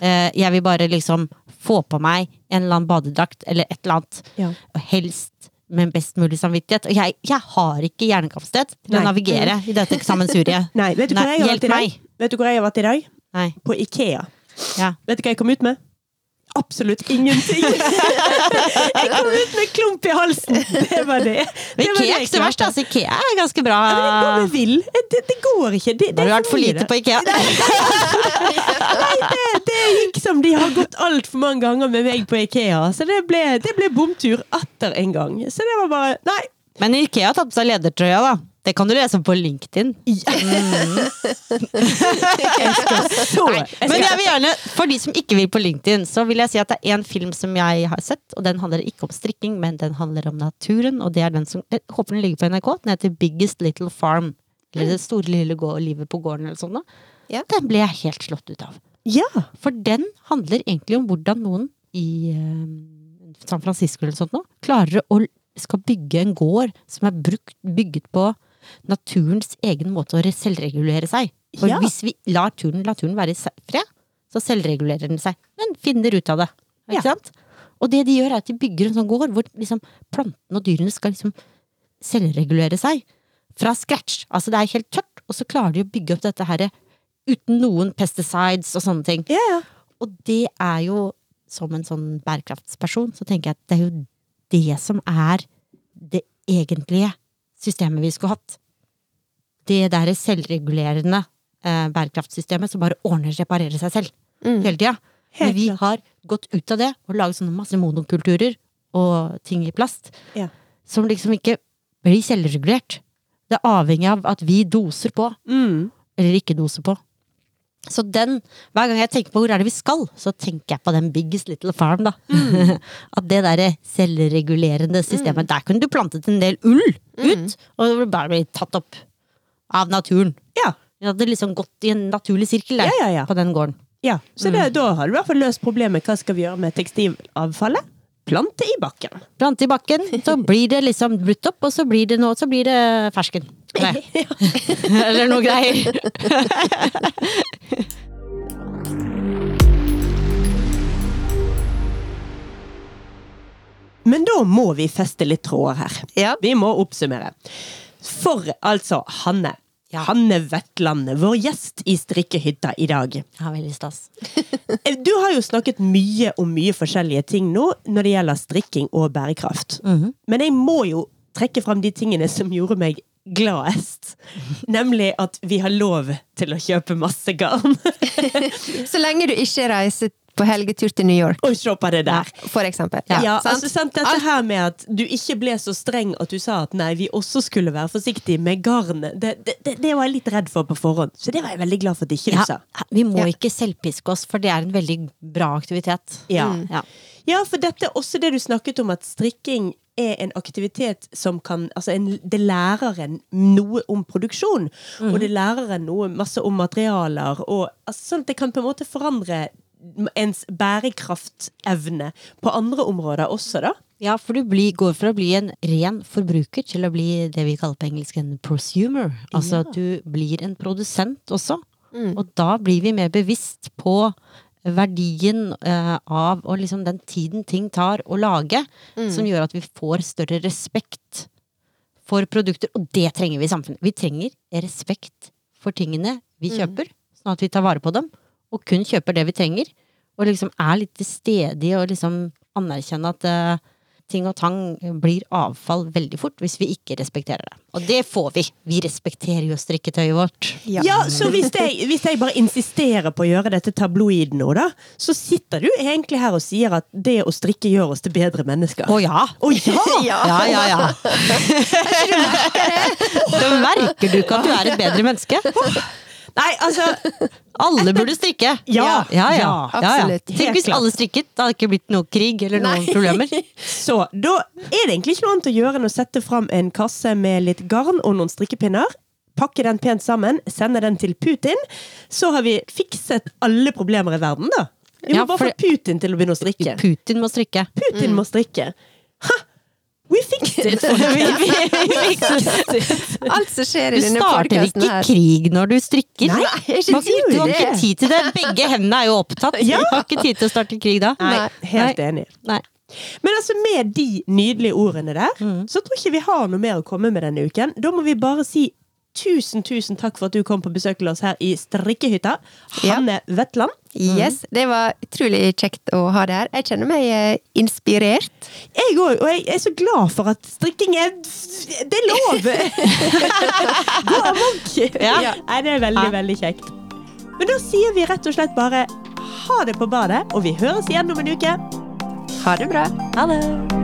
Eh, Jeg vil bare liksom få på meg en eller annen badedrakt eller et eller annet. Ja. Og helst med best mulig samvittighet. Og jeg, jeg har ikke hjernekapasitet til Nei. å navigere i dette sammensuriet. Nei, vet du hvor jeg har vært i dag? Vet du hvor jeg har vært i dag? På Ikea. Ja. Vet du hva jeg kom ut med? Absolutt ingenting. Jeg kom ut med klump i halsen. Det var det. det var Ikea er ikke så verst, altså. Ikea er ganske bra. Ja, det går med vill. Det, det går ikke. Det, det har du vært for lite på Ikea. Nei, det, det gikk som de har gått altfor mange ganger med meg på Ikea. Så det ble, det ble bomtur atter en gang. Så det var bare Nei. Men Ikea har tatt på seg ledertrøya, da. Det kan du lese på LinkedIn. Så, Nei, men jeg vil gjerne, for de som ikke vil på LinkedIn, så vil jeg si at det er en film som jeg har sett, og den handler ikke om strikking, men den handler om naturen, og det er den som Jeg håper den ligger på NRK. Den heter Biggest Little Farm. Eller Det store lille gå livet på gården, eller sånn. Ja. Den ble jeg helt slått ut av. ja. For den handler egentlig om hvordan noen i eh, San Francisco eller sånt nå, klarer å skal bygge en gård som er brukt, bygget på naturens egen måte å selvregulere seg. For Ja. hvis vi lar turen, lar turen være i fred, så selvregulerer den seg. Men finner ut av det. Ikke Ja. sant? Og det de gjør, er at de bygger en sånn gård hvor liksom plantene og dyrene skal liksom selvregulere seg. Fra scratch. Altså det er helt tørt, og så klarer de å bygge opp dette her uten noen pesticides og sånne ting. ja, ja. Og det er jo, som en sånn bærekraftsperson, så tenker jeg at det er jo det som er det egentlige systemet vi skulle hatt. Det derre selvregulerende eh, bærekraftsystemet som bare ordner og reparerer seg selv hele tida. Men vi har gått ut av det og laget sånne masse monokulturer og ting i plast Ja. som liksom ikke blir selvregulert. Det er avhengig av at vi doser på Mm. eller ikke doser på. Så den, hver gang jeg tenker på hvor er det vi skal, så tenker jeg på den Biggest Little Farm, da. At det derre selvregulerende systemet, der kunne du plantet en del ull ut, og det ville bare blitt tatt opp av naturen. Ja. Det hadde liksom gått i en naturlig sirkel der, Ja, ja, ja. på den gården. ja. Så det, da har du i hvert fall løst problemet. Hva skal vi gjøre med tekstilavfallet? Plante i bakken. Plante i bakken, så blir det liksom brutt opp, og så blir det, noe, så blir det fersken. Nei. Eller noe greier. Men da må vi feste litt tråder her. Ja. Vi må oppsummere. For altså Hanne. Ja. Hanne Vetland, vår gjest i strikkehytta i dag. Ja, veldig stas. Eh, Du har jo snakket mye om mye forskjellige ting nå når det gjelder strikking og bærekraft. Men jeg må jo trekke fram de tingene som gjorde meg gladest. Nemlig at vi har lov til å kjøpe masse garn. Så lenge du ikke reiser på helgetur til New York, Og se på det der. for eksempel. Ja, sant? altså sant, Dette her med at du ikke ble så streng at du sa at nei, vi også skulle være forsiktige med garnet, det, det, det, det var jeg litt redd for på forhånd. Så det var jeg veldig glad for at ikke du Ja, sa. vi må Ja. ikke selvpiske oss, for det er en veldig bra aktivitet. Ja. Ja. Ja, for dette er også det du snakket om, at strikking er en aktivitet som kan Altså, en, det lærer en noe om produksjon. Og det lærer en noe masse om materialer, og altså, sånn at det kan på en måte forandre ens bærekraftevne på andre områder også, da. Ja, for du blir, går fra å bli en ren forbruker til å bli det vi kaller på engelsk en prosumer. Altså at du blir en produsent også. Og da blir vi mer bevisst på verdien eh, av og liksom den tiden ting tar å lage, som gjør at vi får større respekt for produkter. Og det trenger vi i samfunnet. Vi trenger respekt for tingene vi kjøper, sånn at vi tar vare på dem, og kun kjøper det vi trenger. Og liksom er litt til stede i å liksom anerkjenne at eh, ting og tang blir avfall veldig fort hvis vi ikke respekterer det. Og det får vi. Vi respekterer jo strikketøyet vårt. Ja, så hvis jeg, hvis jeg bare insisterer på å gjøre dette tabloid nå, da, så sitter du egentlig her og sier at det å strikke gjør oss til bedre mennesker. Å ja! Å ja! Ja. Ja, ja, ja. Da merker du ikke at du er et bedre menneske. Nei, altså Alle burde strikke. Ja, ja, ja. absolutt. Tenk hvis alle strikket. Det hadde ikke blitt noe krig eller noen Nei. problemer. Så da er det egentlig ikke noe annet å gjøre enn å sette fram en kasse med litt garn og noen strikkepinner. Pakke den pent sammen, sende den til Putin. Så har vi fikset alle problemer i verden, da. Vi må Ja, bare få Putin til å begynne å strikke. Putin må strikke. Putin må strikke. Ha! We fixed it! Vi, vi, vi fixed it. Alt som skjer Du i denne starter ikke krig når du strikker. Nei, ikke Du har tid du har ikke tid til det. Begge hendene er jo opptatt. Ja. Du har ikke tid til å starte krig da. Nei, helt Nei. enig. Nei. Men altså, med de nydelige ordene der, Mm. så tror jeg ikke vi har noe mer å komme med denne uken. Da må vi bare si tusen, tusen takk for at du kom på besøk til oss her i strikkehytta. Ja. Hanne Mm. Yes, det var utrolig kjekt å ha det her. Jeg kjenner meg eh, inspirert. Jeg òg, og jeg er så glad for at strikking er Det er lov! Gå amok! Ja. Nei, det er veldig, Ja. veldig kjekt. Men da sier vi rett og slett bare ha det på badet, og vi høres igjen om en uke. Ha det bra. Ha det!